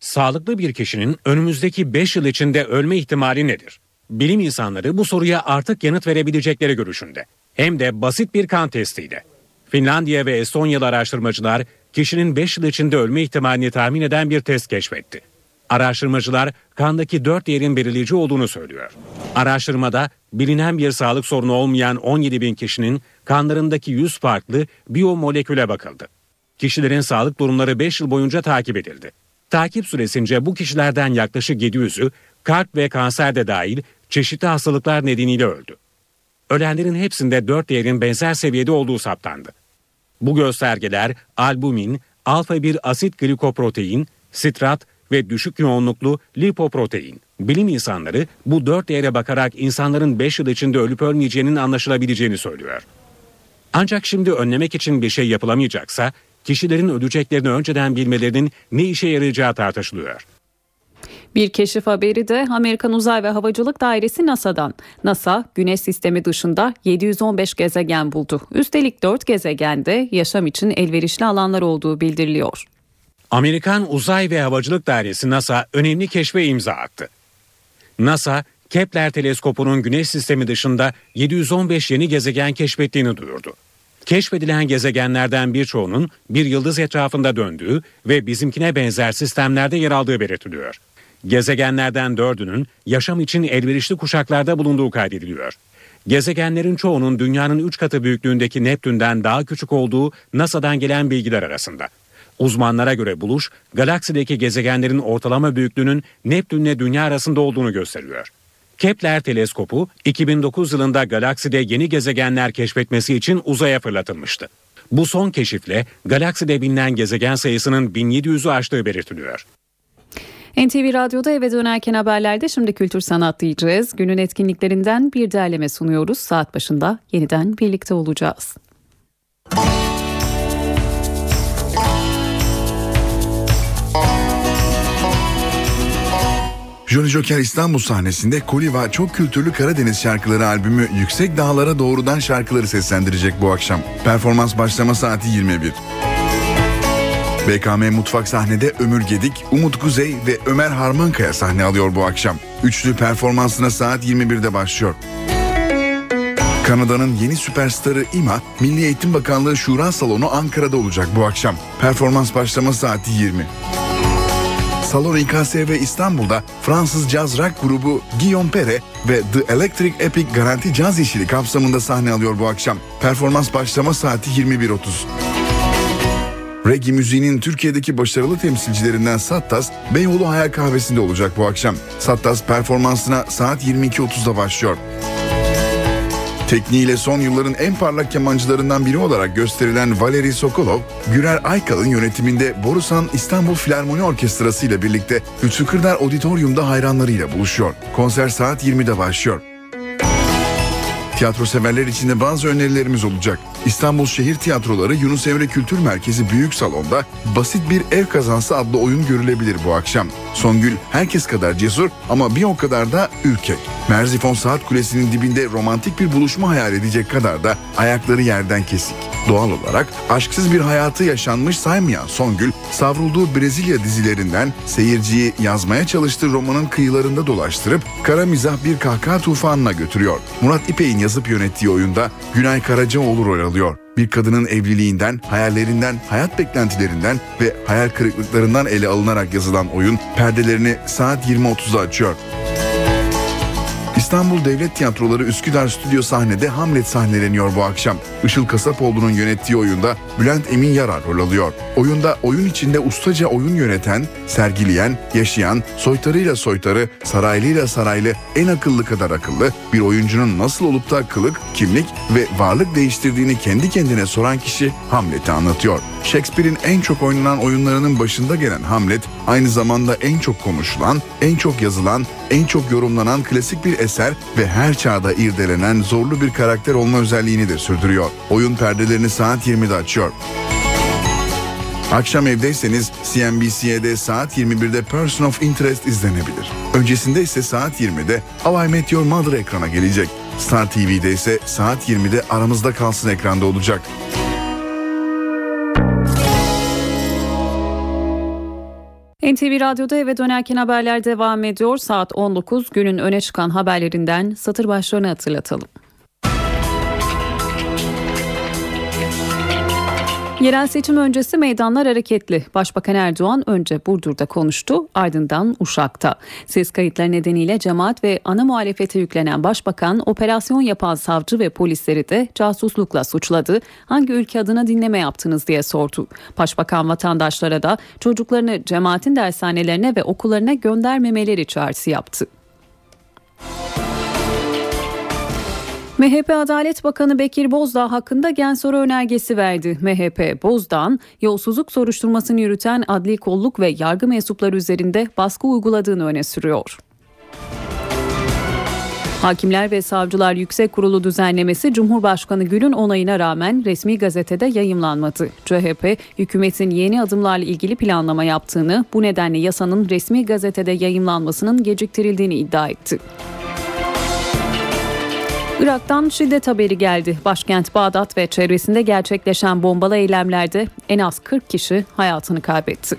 Sağlıklı bir kişinin önümüzdeki 5 yıl içinde ölme ihtimali nedir? Bilim insanları bu soruya artık yanıt verebilecekleri görüşünde. Hem de basit bir kan testiyle. Finlandiya ve Estonyalı araştırmacılar kişinin 5 yıl içinde ölme ihtimalini tahmin eden bir test keşfetti. Araştırmacılar kandaki 4 yerin belirleyici olduğunu söylüyor. Araştırmada bilinen bir sağlık sorunu olmayan 17 bin kişinin kanlarındaki 100 farklı biyomoleküle bakıldı. Kişilerin sağlık durumları 5 yıl boyunca takip edildi. Takip süresince bu kişilerden yaklaşık 700'ü kalp ve kanser de dahil çeşitli hastalıklar nedeniyle öldü. Ölenlerin hepsinde 4 değerin benzer seviyede olduğu saptandı. Bu göstergeler albumin, alfa 1 asit glikoprotein, sitrat ve düşük yoğunluklu lipoprotein. Bilim insanları bu dört değere bakarak insanların 5 yıl içinde ölüp ölmeyeceğinin anlaşılabileceğini söylüyor. Ancak şimdi önlemek için bir şey yapılamayacaksa kişilerin öleceklerini önceden bilmelerinin ne işe yarayacağı tartışılıyor. Bir keşif haberi de Amerikan Uzay ve Havacılık Dairesi NASA'dan. NASA, Güneş sistemi dışında 715 gezegen buldu. Üstelik 4 gezegende yaşam için elverişli alanlar olduğu bildiriliyor. Amerikan Uzay ve Havacılık Dairesi NASA önemli keşfe imza attı. NASA, Kepler teleskopunun Güneş sistemi dışında 715 yeni gezegen keşfettiğini duyurdu. Keşfedilen gezegenlerden birçoğunun bir yıldız etrafında döndüğü ve bizimkine benzer sistemlerde yer aldığı belirtiliyor. Gezegenlerden dördünün yaşam için elverişli kuşaklarda bulunduğu kaydediliyor. Gezegenlerin çoğunun dünyanın 3 katı büyüklüğündeki Neptün'den daha küçük olduğu NASA'dan gelen bilgiler arasında. Uzmanlara göre buluş, galaksideki gezegenlerin ortalama büyüklüğünün Neptünle Dünya arasında olduğunu gösteriyor. Kepler teleskopu 2009 yılında galakside yeni gezegenler keşfetmesi için uzaya fırlatılmıştı. Bu son keşifle galakside bilinen gezegen sayısının 1700'ü aştığı belirtiliyor. NTV Radyo'da eve dönerken haberlerde şimdi kültür sanat diyeceğiz. Günün etkinliklerinden bir derleme sunuyoruz. Saat başında yeniden birlikte olacağız. Johnny Joker İstanbul sahnesinde Koliva Çok Kültürlü Karadeniz Şarkıları albümü Yüksek Dağlara Doğrudan şarkıları seslendirecek bu akşam. Performans başlama saati 21. BKM Mutfak sahnede Ömür Gedik, Umut Kuzey ve Ömer Harmankaya sahne alıyor bu akşam. Üçlü performansına saat 21'de başlıyor. Kanada'nın yeni süperstarı İMA, Milli Eğitim Bakanlığı Şura Salonu Ankara'da olacak bu akşam. Performans başlama saati 20. Salon İKSV İstanbul'da Fransız caz rock grubu Guillaume Pere ve The Electric Epic Garanti Caz İşili kapsamında sahne alıyor bu akşam. Performans başlama saati 21.30. Reggae müziğinin Türkiye'deki başarılı temsilcilerinden Sattas, Beyoğlu Hayal Kahvesi'nde olacak bu akşam. Sattas performansına saat 22.30'da başlıyor. Tekniğiyle son yılların en parlak kemancılarından biri olarak gösterilen Valeri Sokolov, Gürer Aykal'ın yönetiminde Borusan İstanbul Filarmoni Orkestrası ile birlikte Kırdar Auditorium'da hayranlarıyla buluşuyor. Konser saat 20'de başlıyor. Tiyatro severler için de bazı önerilerimiz olacak. İstanbul Şehir Tiyatroları Yunus Emre Kültür Merkezi Büyük Salon'da Basit Bir Ev Kazansı adlı oyun görülebilir bu akşam. Songül herkes kadar cesur ama bir o kadar da ürkek. Merzifon Saat Kulesi'nin dibinde romantik bir buluşma hayal edecek kadar da ayakları yerden kesik. Doğal olarak aşksız bir hayatı yaşanmış saymayan Songül, savrulduğu Brezilya dizilerinden seyirciyi yazmaya çalıştığı romanın kıyılarında dolaştırıp kara mizah bir kahkaha tufanına götürüyor. Murat İpek'in yazıp yönettiği oyunda Günay Karacaoğlu rol alıyor. Bir kadının evliliğinden, hayallerinden, hayat beklentilerinden ve hayal kırıklıklarından ele alınarak yazılan oyun perdelerini saat 20.30'da açıyor. İstanbul Devlet Tiyatroları Üsküdar Stüdyo sahnede Hamlet sahneleniyor bu akşam. Işıl Kasapoğlu'nun yönettiği oyunda Bülent Emin Yarar rol alıyor. Oyunda oyun içinde ustaca oyun yöneten, sergileyen, yaşayan, soytarıyla soytarı, saraylıyla saraylı, en akıllı kadar akıllı bir oyuncunun nasıl olup da kılık, kimlik ve varlık değiştirdiğini kendi kendine soran kişi Hamlet'i anlatıyor. Shakespeare'in en çok oynanan oyunlarının başında gelen Hamlet, aynı zamanda en çok konuşulan, en çok yazılan, en çok yorumlanan klasik bir eser ve her çağda irdelenen zorlu bir karakter olma özelliğini de sürdürüyor. Oyun perdelerini saat 20'de açıyor. Akşam evdeyseniz CNBC'de saat 21'de Person of Interest izlenebilir. Öncesinde ise saat 20'de How I Met Your Mother ekrana gelecek. Star TV'de ise saat 20'de aramızda kalsın ekranda olacak. NTV Radyo'da eve dönerken haberler devam ediyor. Saat 19 günün öne çıkan haberlerinden satır başlarını hatırlatalım. Yerel seçim öncesi meydanlar hareketli. Başbakan Erdoğan önce Burdur'da konuştu, ardından Uşak'ta. Ses kayıtları nedeniyle cemaat ve ana muhalefete yüklenen başbakan operasyon yapan savcı ve polisleri de casuslukla suçladı. Hangi ülke adına dinleme yaptınız diye sordu. Başbakan vatandaşlara da çocuklarını cemaatin dershanelerine ve okullarına göndermemeleri çağrısı yaptı. MHP Adalet Bakanı Bekir Bozdağ hakkında gen soru önergesi verdi. MHP Bozdağ'ın yolsuzluk soruşturmasını yürüten adli kolluk ve yargı mensupları üzerinde baskı uyguladığını öne sürüyor. Hakimler ve Savcılar Yüksek Kurulu düzenlemesi Cumhurbaşkanı Gül'ün onayına rağmen resmi gazetede yayımlanmadı. CHP, hükümetin yeni adımlarla ilgili planlama yaptığını, bu nedenle yasanın resmi gazetede yayımlanmasının geciktirildiğini iddia etti. Irak'tan şiddet haberi geldi. Başkent Bağdat ve çevresinde gerçekleşen bombalı eylemlerde en az 40 kişi hayatını kaybetti.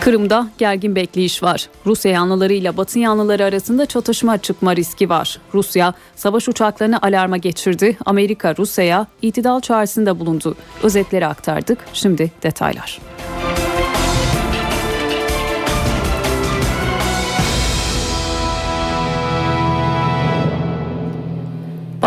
Kırım'da gergin bekleyiş var. Rusya yanlılarıyla Batı yanlıları arasında çatışma çıkma riski var. Rusya savaş uçaklarını alarma geçirdi. Amerika Rusya'ya itidal çağrısında bulundu. Özetleri aktardık. Şimdi detaylar.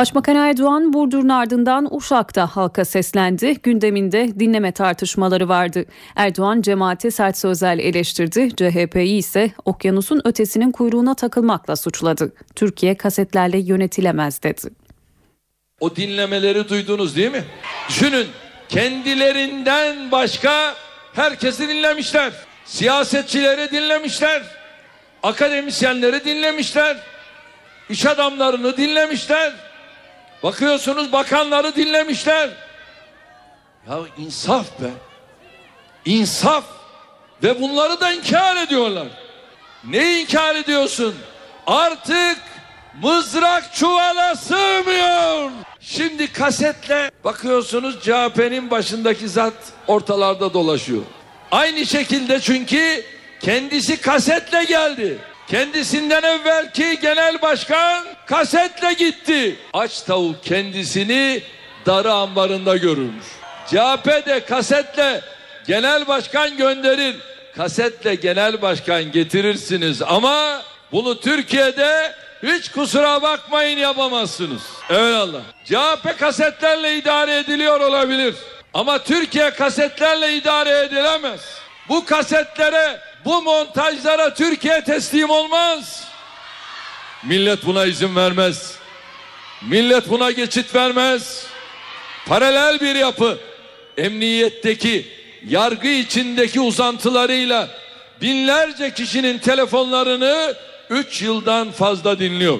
Başbakan Erdoğan Burdur'un ardından Uşak'ta halka seslendi. Gündeminde dinleme tartışmaları vardı. Erdoğan cemaati sert sözler eleştirdi. CHP'yi ise okyanusun ötesinin kuyruğuna takılmakla suçladı. Türkiye kasetlerle yönetilemez dedi. O dinlemeleri duydunuz değil mi? Düşünün kendilerinden başka herkesi dinlemişler. Siyasetçileri dinlemişler. Akademisyenleri dinlemişler. iş adamlarını dinlemişler. Bakıyorsunuz bakanları dinlemişler. Ya insaf be. İnsaf. Ve bunları da inkar ediyorlar. Ne inkar ediyorsun? Artık mızrak çuvala sığmıyor. Şimdi kasetle bakıyorsunuz CHP'nin başındaki zat ortalarda dolaşıyor. Aynı şekilde çünkü kendisi kasetle geldi. Kendisinden evvelki genel başkan kasetle gitti. Aç tavuk kendisini darı ambarında görürmüş. CHP de kasetle genel başkan gönderir. Kasetle genel başkan getirirsiniz ama bunu Türkiye'de hiç kusura bakmayın yapamazsınız. Eyvallah. CHP kasetlerle idare ediliyor olabilir. Ama Türkiye kasetlerle idare edilemez. Bu kasetlere bu montajlara Türkiye teslim olmaz. Millet buna izin vermez. Millet buna geçit vermez. Paralel bir yapı emniyetteki yargı içindeki uzantılarıyla binlerce kişinin telefonlarını 3 yıldan fazla dinliyor.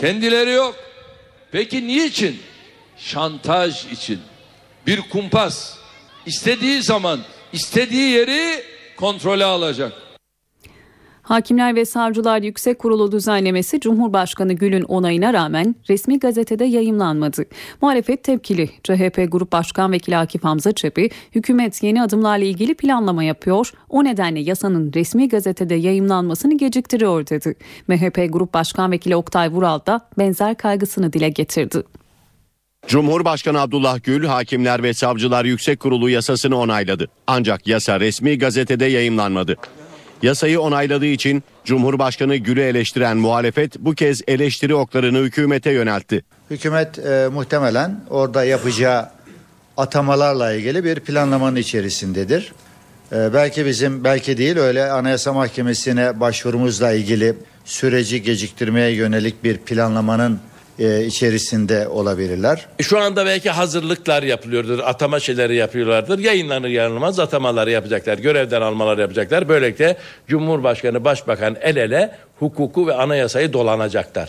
Kendileri yok. Peki niçin? Şantaj için. Bir kumpas. İstediği zaman istediği yeri kontrole alacak. Hakimler ve Savcılar Yüksek Kurulu düzenlemesi Cumhurbaşkanı Gül'ün onayına rağmen resmi gazetede yayımlanmadı. Muhalefet tepkili. CHP Grup Başkan Vekili Akif Hamza Çebi, hükümet yeni adımlarla ilgili planlama yapıyor, o nedenle yasanın resmi gazetede yayımlanmasını geciktiriyor dedi. MHP Grup Başkan Vekili Oktay Vural da benzer kaygısını dile getirdi. Cumhurbaşkanı Abdullah Gül, Hakimler ve Savcılar Yüksek Kurulu yasasını onayladı. Ancak yasa resmi gazetede yayımlanmadı. Yasayı onayladığı için Cumhurbaşkanı Gül'ü eleştiren muhalefet bu kez eleştiri oklarını hükümete yöneltti. Hükümet e, muhtemelen orada yapacağı atamalarla ilgili bir planlamanın içerisindedir. E, belki bizim belki değil öyle Anayasa Mahkemesi'ne başvurumuzla ilgili süreci geciktirmeye yönelik bir planlamanın e, içerisinde olabilirler. Şu anda belki hazırlıklar yapılıyordur, atama şeyleri yapıyorlardır. Yayınlanır yanılmaz atamaları yapacaklar, görevden almaları yapacaklar. Böylelikle Cumhurbaşkanı, Başbakan el ele hukuku ve anayasayı dolanacaklar.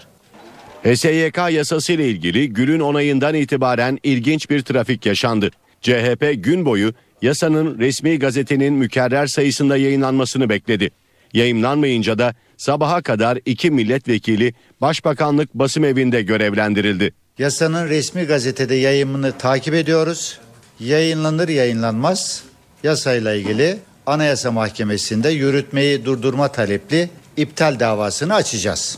HSYK yasası ile ilgili Gül'ün onayından itibaren ilginç bir trafik yaşandı. CHP gün boyu yasanın resmi gazetenin mükerrer sayısında yayınlanmasını bekledi. Yayınlanmayınca da sabaha kadar iki milletvekili Başbakanlık basım evinde görevlendirildi. Yasanın resmi gazetede yayımını takip ediyoruz. Yayınlanır yayınlanmaz yasayla ilgili Anayasa Mahkemesi'nde yürütmeyi durdurma talepli iptal davasını açacağız.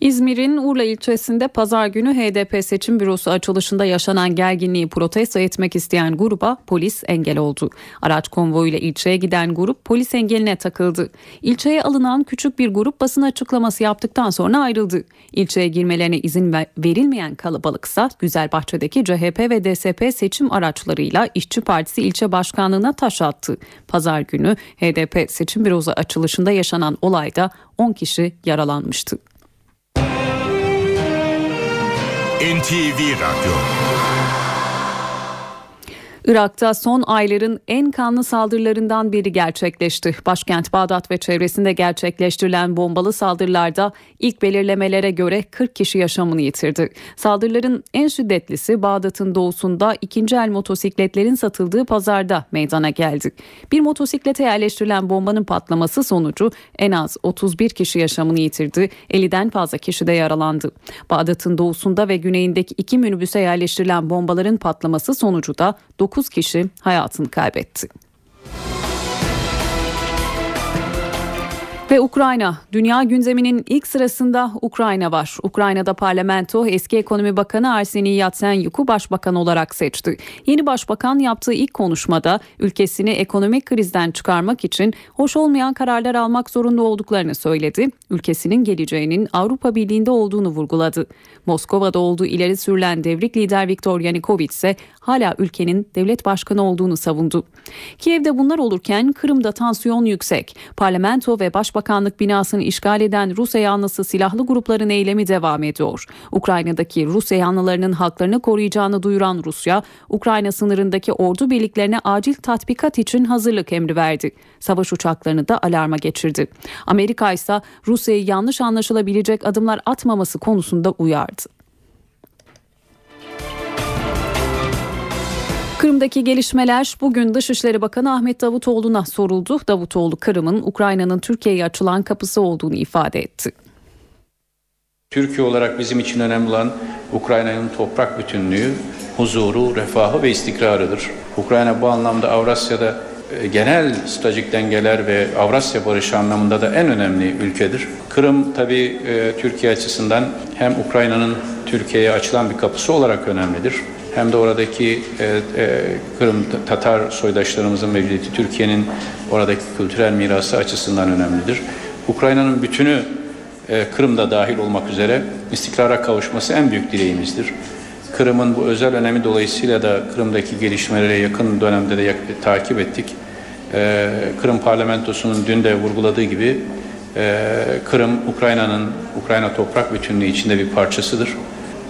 İzmir'in Urla ilçesinde pazar günü HDP seçim bürosu açılışında yaşanan gerginliği protesto etmek isteyen gruba polis engel oldu. Araç konvoyuyla ilçeye giden grup polis engeline takıldı. İlçeye alınan küçük bir grup basın açıklaması yaptıktan sonra ayrıldı. İlçeye girmelerine izin verilmeyen kalabalıksa Güzelbahçe'deki CHP ve DSP seçim araçlarıyla İşçi Partisi ilçe başkanlığına taş attı. Pazar günü HDP seçim bürosu açılışında yaşanan olayda 10 kişi yaralanmıştı. NTV Radyo Irak'ta son ayların en kanlı saldırılarından biri gerçekleşti. Başkent Bağdat ve çevresinde gerçekleştirilen bombalı saldırılarda ilk belirlemelere göre 40 kişi yaşamını yitirdi. Saldırıların en şiddetlisi Bağdat'ın doğusunda ikinci el motosikletlerin satıldığı pazarda meydana geldi. Bir motosiklete yerleştirilen bombanın patlaması sonucu en az 31 kişi yaşamını yitirdi. 50'den fazla kişi de yaralandı. Bağdat'ın doğusunda ve güneyindeki iki minibüse yerleştirilen bombaların patlaması sonucu da 9 kişi hayatını kaybetti. Ve Ukrayna, dünya gündeminin ilk sırasında Ukrayna var. Ukrayna'da parlamento eski ekonomi bakanı Arseniy Yatsenyuk'u başbakan olarak seçti. Yeni başbakan yaptığı ilk konuşmada ülkesini ekonomik krizden çıkarmak için hoş olmayan kararlar almak zorunda olduklarını söyledi. Ülkesinin geleceğinin Avrupa Birliği'nde olduğunu vurguladı. Moskova'da olduğu ileri sürülen devrik lider Viktor Yanukovych ise hala ülkenin devlet başkanı olduğunu savundu. Kiev'de bunlar olurken Kırım'da tansiyon yüksek. Parlamento ve Başbakanlık binasını işgal eden Rusya yanlısı silahlı grupların eylemi devam ediyor. Ukrayna'daki Rusya yanlılarının haklarını koruyacağını duyuran Rusya, Ukrayna sınırındaki ordu birliklerine acil tatbikat için hazırlık emri verdi. Savaş uçaklarını da alarma geçirdi. Amerika ise Rusya'yı yanlış anlaşılabilecek adımlar atmaması konusunda uyardı. Kırım'daki gelişmeler bugün Dışişleri Bakanı Ahmet Davutoğlu'na soruldu. Davutoğlu Kırım'ın Ukrayna'nın Türkiye'ye açılan kapısı olduğunu ifade etti. Türkiye olarak bizim için önemli olan Ukrayna'nın toprak bütünlüğü, huzuru, refahı ve istikrarıdır. Ukrayna bu anlamda Avrasya'da e, genel stratejik dengeler ve Avrasya barışı anlamında da en önemli ülkedir. Kırım tabii e, Türkiye açısından hem Ukrayna'nın Türkiye'ye açılan bir kapısı olarak önemlidir hem de oradaki e, e, Kırım Tatar soydaşlarımızın mevcudiyeti Türkiye'nin oradaki kültürel mirası açısından önemlidir. Ukrayna'nın bütünü e, Kırım'da dahil olmak üzere istikrara kavuşması en büyük dileğimizdir. Kırım'ın bu özel önemi dolayısıyla da Kırım'daki gelişmeleri yakın dönemde de yak- takip ettik. E, Kırım parlamentosunun dün de vurguladığı gibi e, Kırım Ukrayna'nın Ukrayna toprak bütünlüğü içinde bir parçasıdır.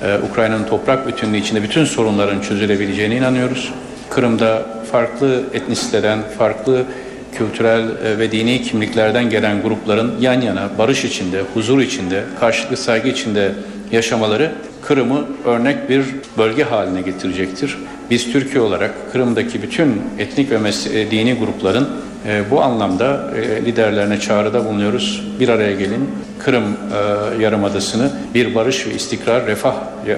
Ee, Ukrayna'nın toprak bütünlüğü içinde bütün sorunların çözülebileceğine inanıyoruz. Kırım'da farklı etnisiteden, farklı kültürel e, ve dini kimliklerden gelen grupların yan yana barış içinde, huzur içinde, karşılıklı saygı içinde yaşamaları Kırım'ı örnek bir bölge haline getirecektir. Biz Türkiye olarak Kırım'daki bütün etnik ve mes- dini grupların e, bu anlamda e, liderlerine çağrıda bulunuyoruz. Bir araya gelin. Kırım e, Yarımadası'nı bir barış ve istikrar, refah e,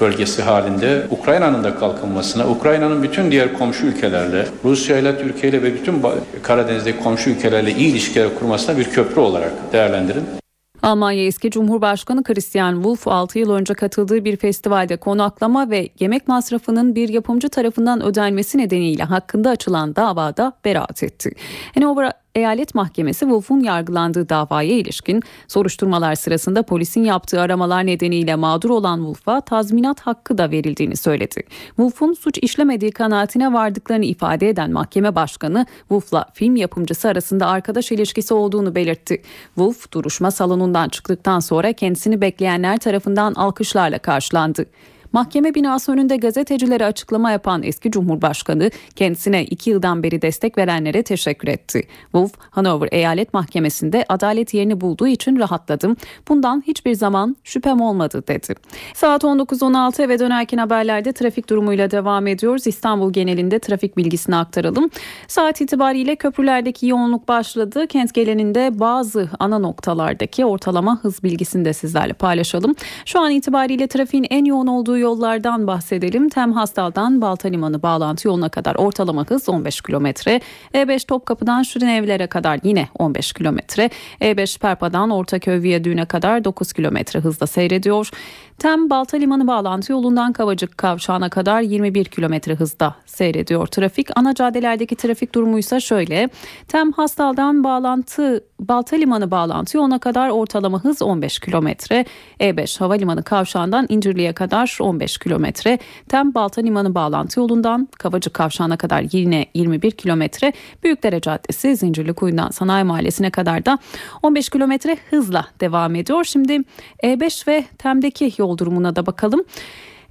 bölgesi halinde Ukrayna'nın da kalkınmasına, Ukrayna'nın bütün diğer komşu ülkelerle, Rusya ile, Türkiye ile ve bütün Karadeniz'deki komşu ülkelerle iyi ilişkiler kurmasına bir köprü olarak değerlendirin. Almanya eski Cumhurbaşkanı Christian Wolff 6 yıl önce katıldığı bir festivalde konaklama ve yemek masrafının bir yapımcı tarafından ödenmesi nedeniyle hakkında açılan davada beraat etti. Hanover Eyalet Mahkemesi Wolf'un yargılandığı davaya ilişkin soruşturmalar sırasında polisin yaptığı aramalar nedeniyle mağdur olan Wolf'a tazminat hakkı da verildiğini söyledi. Wolf'un suç işlemediği kanaatine vardıklarını ifade eden mahkeme başkanı Wolf'la film yapımcısı arasında arkadaş ilişkisi olduğunu belirtti. Wolf duruşma salonundan çıktıktan sonra kendisini bekleyenler tarafından alkışlarla karşılandı. Mahkeme binası önünde gazetecilere açıklama yapan eski Cumhurbaşkanı kendisine iki yıldan beri destek verenlere teşekkür etti. Wolf, Hanover Eyalet Mahkemesi'nde adalet yerini bulduğu için rahatladım. Bundan hiçbir zaman şüphem olmadı dedi. Saat 19.16 eve dönerken haberlerde trafik durumuyla devam ediyoruz. İstanbul genelinde trafik bilgisini aktaralım. Saat itibariyle köprülerdeki yoğunluk başladı. Kent geleninde bazı ana noktalardaki ortalama hız bilgisini de sizlerle paylaşalım. Şu an itibariyle trafiğin en yoğun olduğu yollardan bahsedelim. Tem Hastal'dan Balta Limanı bağlantı yoluna kadar ortalama hız 15 kilometre. E5 Topkapı'dan Şirin Evler'e kadar yine 15 kilometre. E5 Perpa'dan Ortaköy Viyadüğü'ne kadar 9 kilometre hızla seyrediyor. Tem Balta Limanı bağlantı yolundan Kavacık Kavşağı'na kadar 21 kilometre hızda seyrediyor trafik. Ana caddelerdeki trafik durumu ise şöyle. Tem Hastal'dan bağlantı Balta Limanı bağlantı yoluna kadar ortalama hız 15 kilometre. E5 Havalimanı Kavşağı'ndan İncirli'ye kadar 15 kilometre. Tem Balta Limanı bağlantı yolundan Kavacık Kavşağı'na kadar yine 21 kilometre. Büyükdere Caddesi Zincirlikuyu'ndan Sanayi Mahallesi'ne kadar da 15 kilometre hızla devam ediyor. Şimdi E5 ve Tem'deki yol durumuna da bakalım.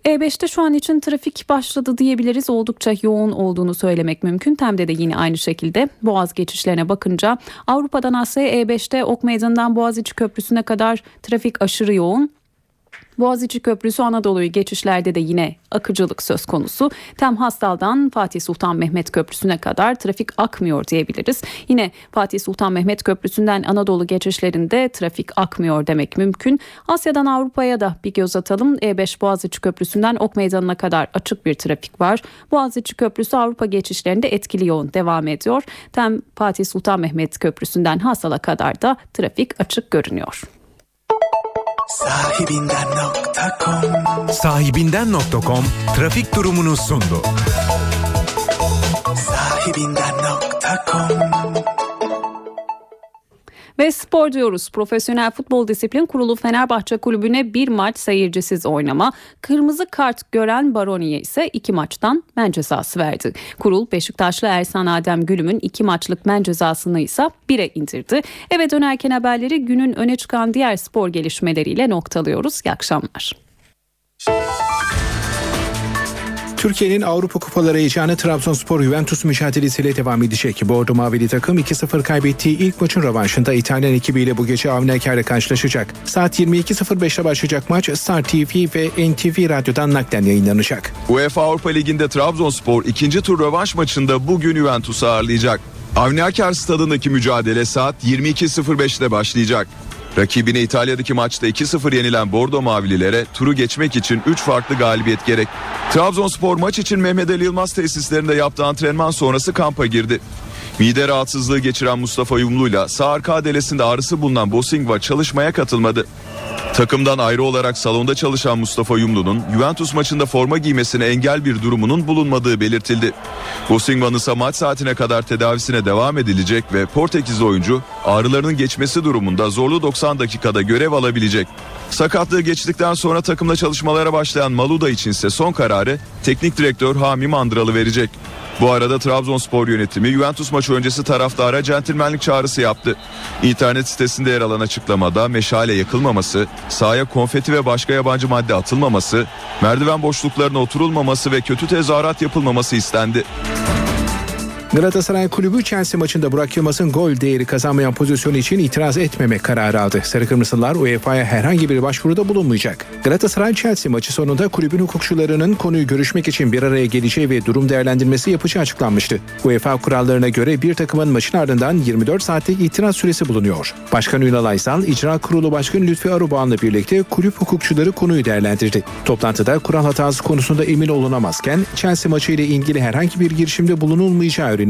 E5'te şu an için trafik başladı diyebiliriz. Oldukça yoğun olduğunu söylemek mümkün. Tem'de de yine aynı şekilde Boğaz geçişlerine bakınca Avrupa'dan Asya'ya E5'te Ok Meydanı'ndan Boğaziçi Köprüsü'ne kadar trafik aşırı yoğun. Boğaziçi Köprüsü Anadolu'yu geçişlerde de yine akıcılık söz konusu. Tem Hastal'dan Fatih Sultan Mehmet Köprüsü'ne kadar trafik akmıyor diyebiliriz. Yine Fatih Sultan Mehmet Köprüsü'nden Anadolu geçişlerinde trafik akmıyor demek mümkün. Asya'dan Avrupa'ya da bir göz atalım. E5 Boğaziçi Köprüsü'nden Ok Meydanı'na kadar açık bir trafik var. Boğaziçi Köprüsü Avrupa geçişlerinde etkili yoğun devam ediyor. Tem Fatih Sultan Mehmet Köprüsü'nden Hastal'a kadar da trafik açık görünüyor. Sahibinden.com Sahibinden.com trafik durumunu sundu. Sahibinden.com Ve spor diyoruz. Profesyonel Futbol Disiplin Kurulu Fenerbahçe Kulübü'ne bir maç seyircisiz oynama, kırmızı kart gören Baroni'ye ise iki maçtan men cezası verdi. Kurul Beşiktaşlı Ersan Adem Gülüm'ün iki maçlık men cezasını ise bire indirdi. Eve dönerken haberleri günün öne çıkan diğer spor gelişmeleriyle noktalıyoruz. İyi akşamlar. Türkiye'nin Avrupa Kupaları heyecanı Trabzonspor Juventus mücadelesiyle devam edecek. Bordo Mavili takım 2-0 kaybettiği ilk maçın rövanşında İtalyan ekibiyle bu gece Avni Eker'le karşılaşacak. Saat 22.05'te başlayacak maç Star TV ve NTV Radyo'dan naklen yayınlanacak. UEFA Avrupa Ligi'nde Trabzonspor ikinci tur rövanş maçında bugün Juventus'u ağırlayacak. Avni Aker stadındaki mücadele saat 22.05'te başlayacak. Rakibine İtalya'daki maçta 2-0 yenilen Bordo Mavililere turu geçmek için 3 farklı galibiyet gerek. Trabzonspor maç için Mehmet Ali Yılmaz tesislerinde yaptığı antrenman sonrası kampa girdi. Mide rahatsızlığı geçiren Mustafa Yumlu'yla sağ arka adelesinde ağrısı bulunan Bosingva çalışmaya katılmadı. Takımdan ayrı olarak salonda çalışan Mustafa Yumlu'nun Juventus maçında forma giymesine engel bir durumunun bulunmadığı belirtildi. Bosingva'nın ise maç saatine kadar tedavisine devam edilecek ve Portekizli oyuncu ağrılarının geçmesi durumunda zorlu 90 dakikada görev alabilecek. Sakatlığı geçtikten sonra takımla çalışmalara başlayan Maluda içinse son kararı teknik direktör Hami Mandıralı verecek. Bu arada Trabzonspor yönetimi Juventus maçı öncesi taraftara centilmenlik çağrısı yaptı. İnternet sitesinde yer alan açıklamada meşale yakılmaması, sahaya konfeti ve başka yabancı madde atılmaması, merdiven boşluklarına oturulmaması ve kötü tezahürat yapılmaması istendi. Galatasaray Kulübü Chelsea maçında Burak Yılmaz'ın gol değeri kazanmayan pozisyonu için itiraz etmeme kararı aldı. Sarı Kırmızılar UEFA'ya herhangi bir başvuruda bulunmayacak. Galatasaray Chelsea maçı sonunda kulübün hukukçularının konuyu görüşmek için bir araya geleceği ve durum değerlendirmesi yapacağı açıklanmıştı. UEFA kurallarına göre bir takımın maçın ardından 24 saatlik itiraz süresi bulunuyor. Başkan Ünal Aysal, İcra Kurulu Başkanı Lütfi Arubağ'la birlikte kulüp hukukçuları konuyu değerlendirdi. Toplantıda kural hatası konusunda emin olunamazken Chelsea maçı ile ilgili herhangi bir girişimde bulunulmayacağı öğrenildi.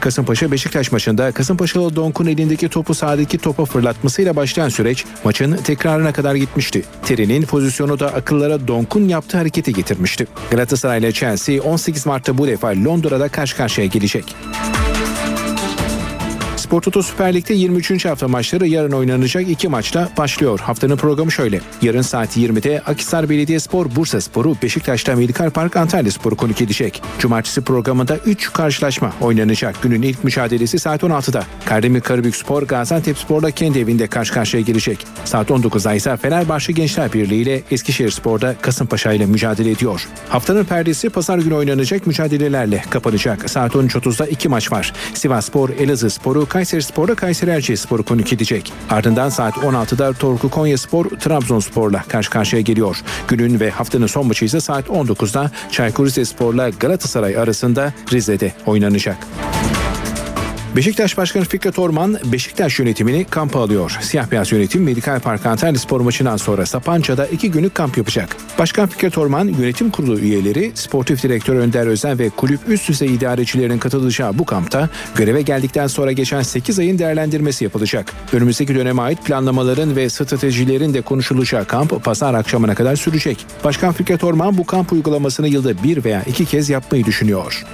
Kasımpaşa Beşiktaş maçında Kasımpaşalı Donk'un elindeki topu sahadaki topa fırlatmasıyla başlayan süreç maçın tekrarına kadar gitmişti. Terry'nin pozisyonu da akıllara Donk'un yaptığı hareketi getirmişti. Galatasaray ile Chelsea 18 Mart'ta bu defa Londra'da karşı karşıya gelecek. Spor Toto Süper Lig'de 23. hafta maçları yarın oynanacak iki maçla başlıyor. Haftanın programı şöyle. Yarın saat 20'de Akhisar Belediyespor Bursa Sporu Beşiktaş'ta Medikal Park Antalya Sporu konuk edecek. Cumartesi programında 3 karşılaşma oynanacak. Günün ilk mücadelesi saat 16'da. Kardemir Karabük Spor Gaziantep Spor'da kendi evinde karşı karşıya girecek. Saat 19'da ise Fenerbahçe Gençler Birliği ile Eskişehir Spor'da Kasımpaşa ile mücadele ediyor. Haftanın perdesi pazar günü oynanacak mücadelelerle kapanacak. Saat 13.30'da iki maç var. Sivas Spor Elazığ Sporu Kayseri Spor'da Kayseri Erciyes Sporu konuk edecek. Ardından saat 16'da Torku Konya Spor Trabzonspor'la karşı karşıya geliyor. Günün ve haftanın son maçı ise saat 19'da Çaykur Rizespor'la Galatasaray arasında Rize'de oynanacak. Beşiktaş Başkanı Fikret Orman Beşiktaş yönetimini kampa alıyor. Siyah beyaz yönetim Medikal Park Antalya Spor maçından sonra Sapanca'da iki günlük kamp yapacak. Başkan Fikret Orman yönetim kurulu üyeleri, sportif direktör Önder Özen ve kulüp üst düzey idarecilerin katılacağı bu kampta göreve geldikten sonra geçen 8 ayın değerlendirmesi yapılacak. Önümüzdeki döneme ait planlamaların ve stratejilerin de konuşulacağı kamp pazar akşamına kadar sürecek. Başkan Fikret Orman bu kamp uygulamasını yılda bir veya iki kez yapmayı düşünüyor.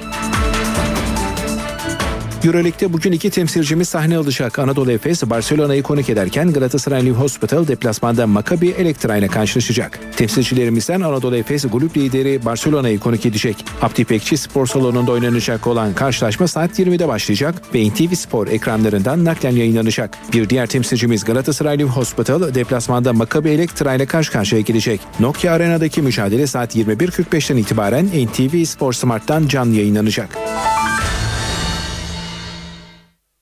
Euroleague'de bugün iki temsilcimiz sahne alacak. Anadolu Efes Barcelona'yı konuk ederken Galatasaray Live Hospital deplasmanda Maccabi Elektra ile karşılaşacak. Temsilcilerimizden Anadolu Efes grup lideri Barcelona'yı konuk edecek. Abdi İpekçi Spor Salonu'nda oynanacak olan karşılaşma saat 20'de başlayacak ve NTV Spor ekranlarından naklen yayınlanacak. Bir diğer temsilcimiz Galatasaray Live Hospital deplasmanda Maccabi Elektra ile karşı karşıya gelecek. Nokia Arena'daki mücadele saat 21.45'ten itibaren NTV Spor Smart'tan canlı yayınlanacak.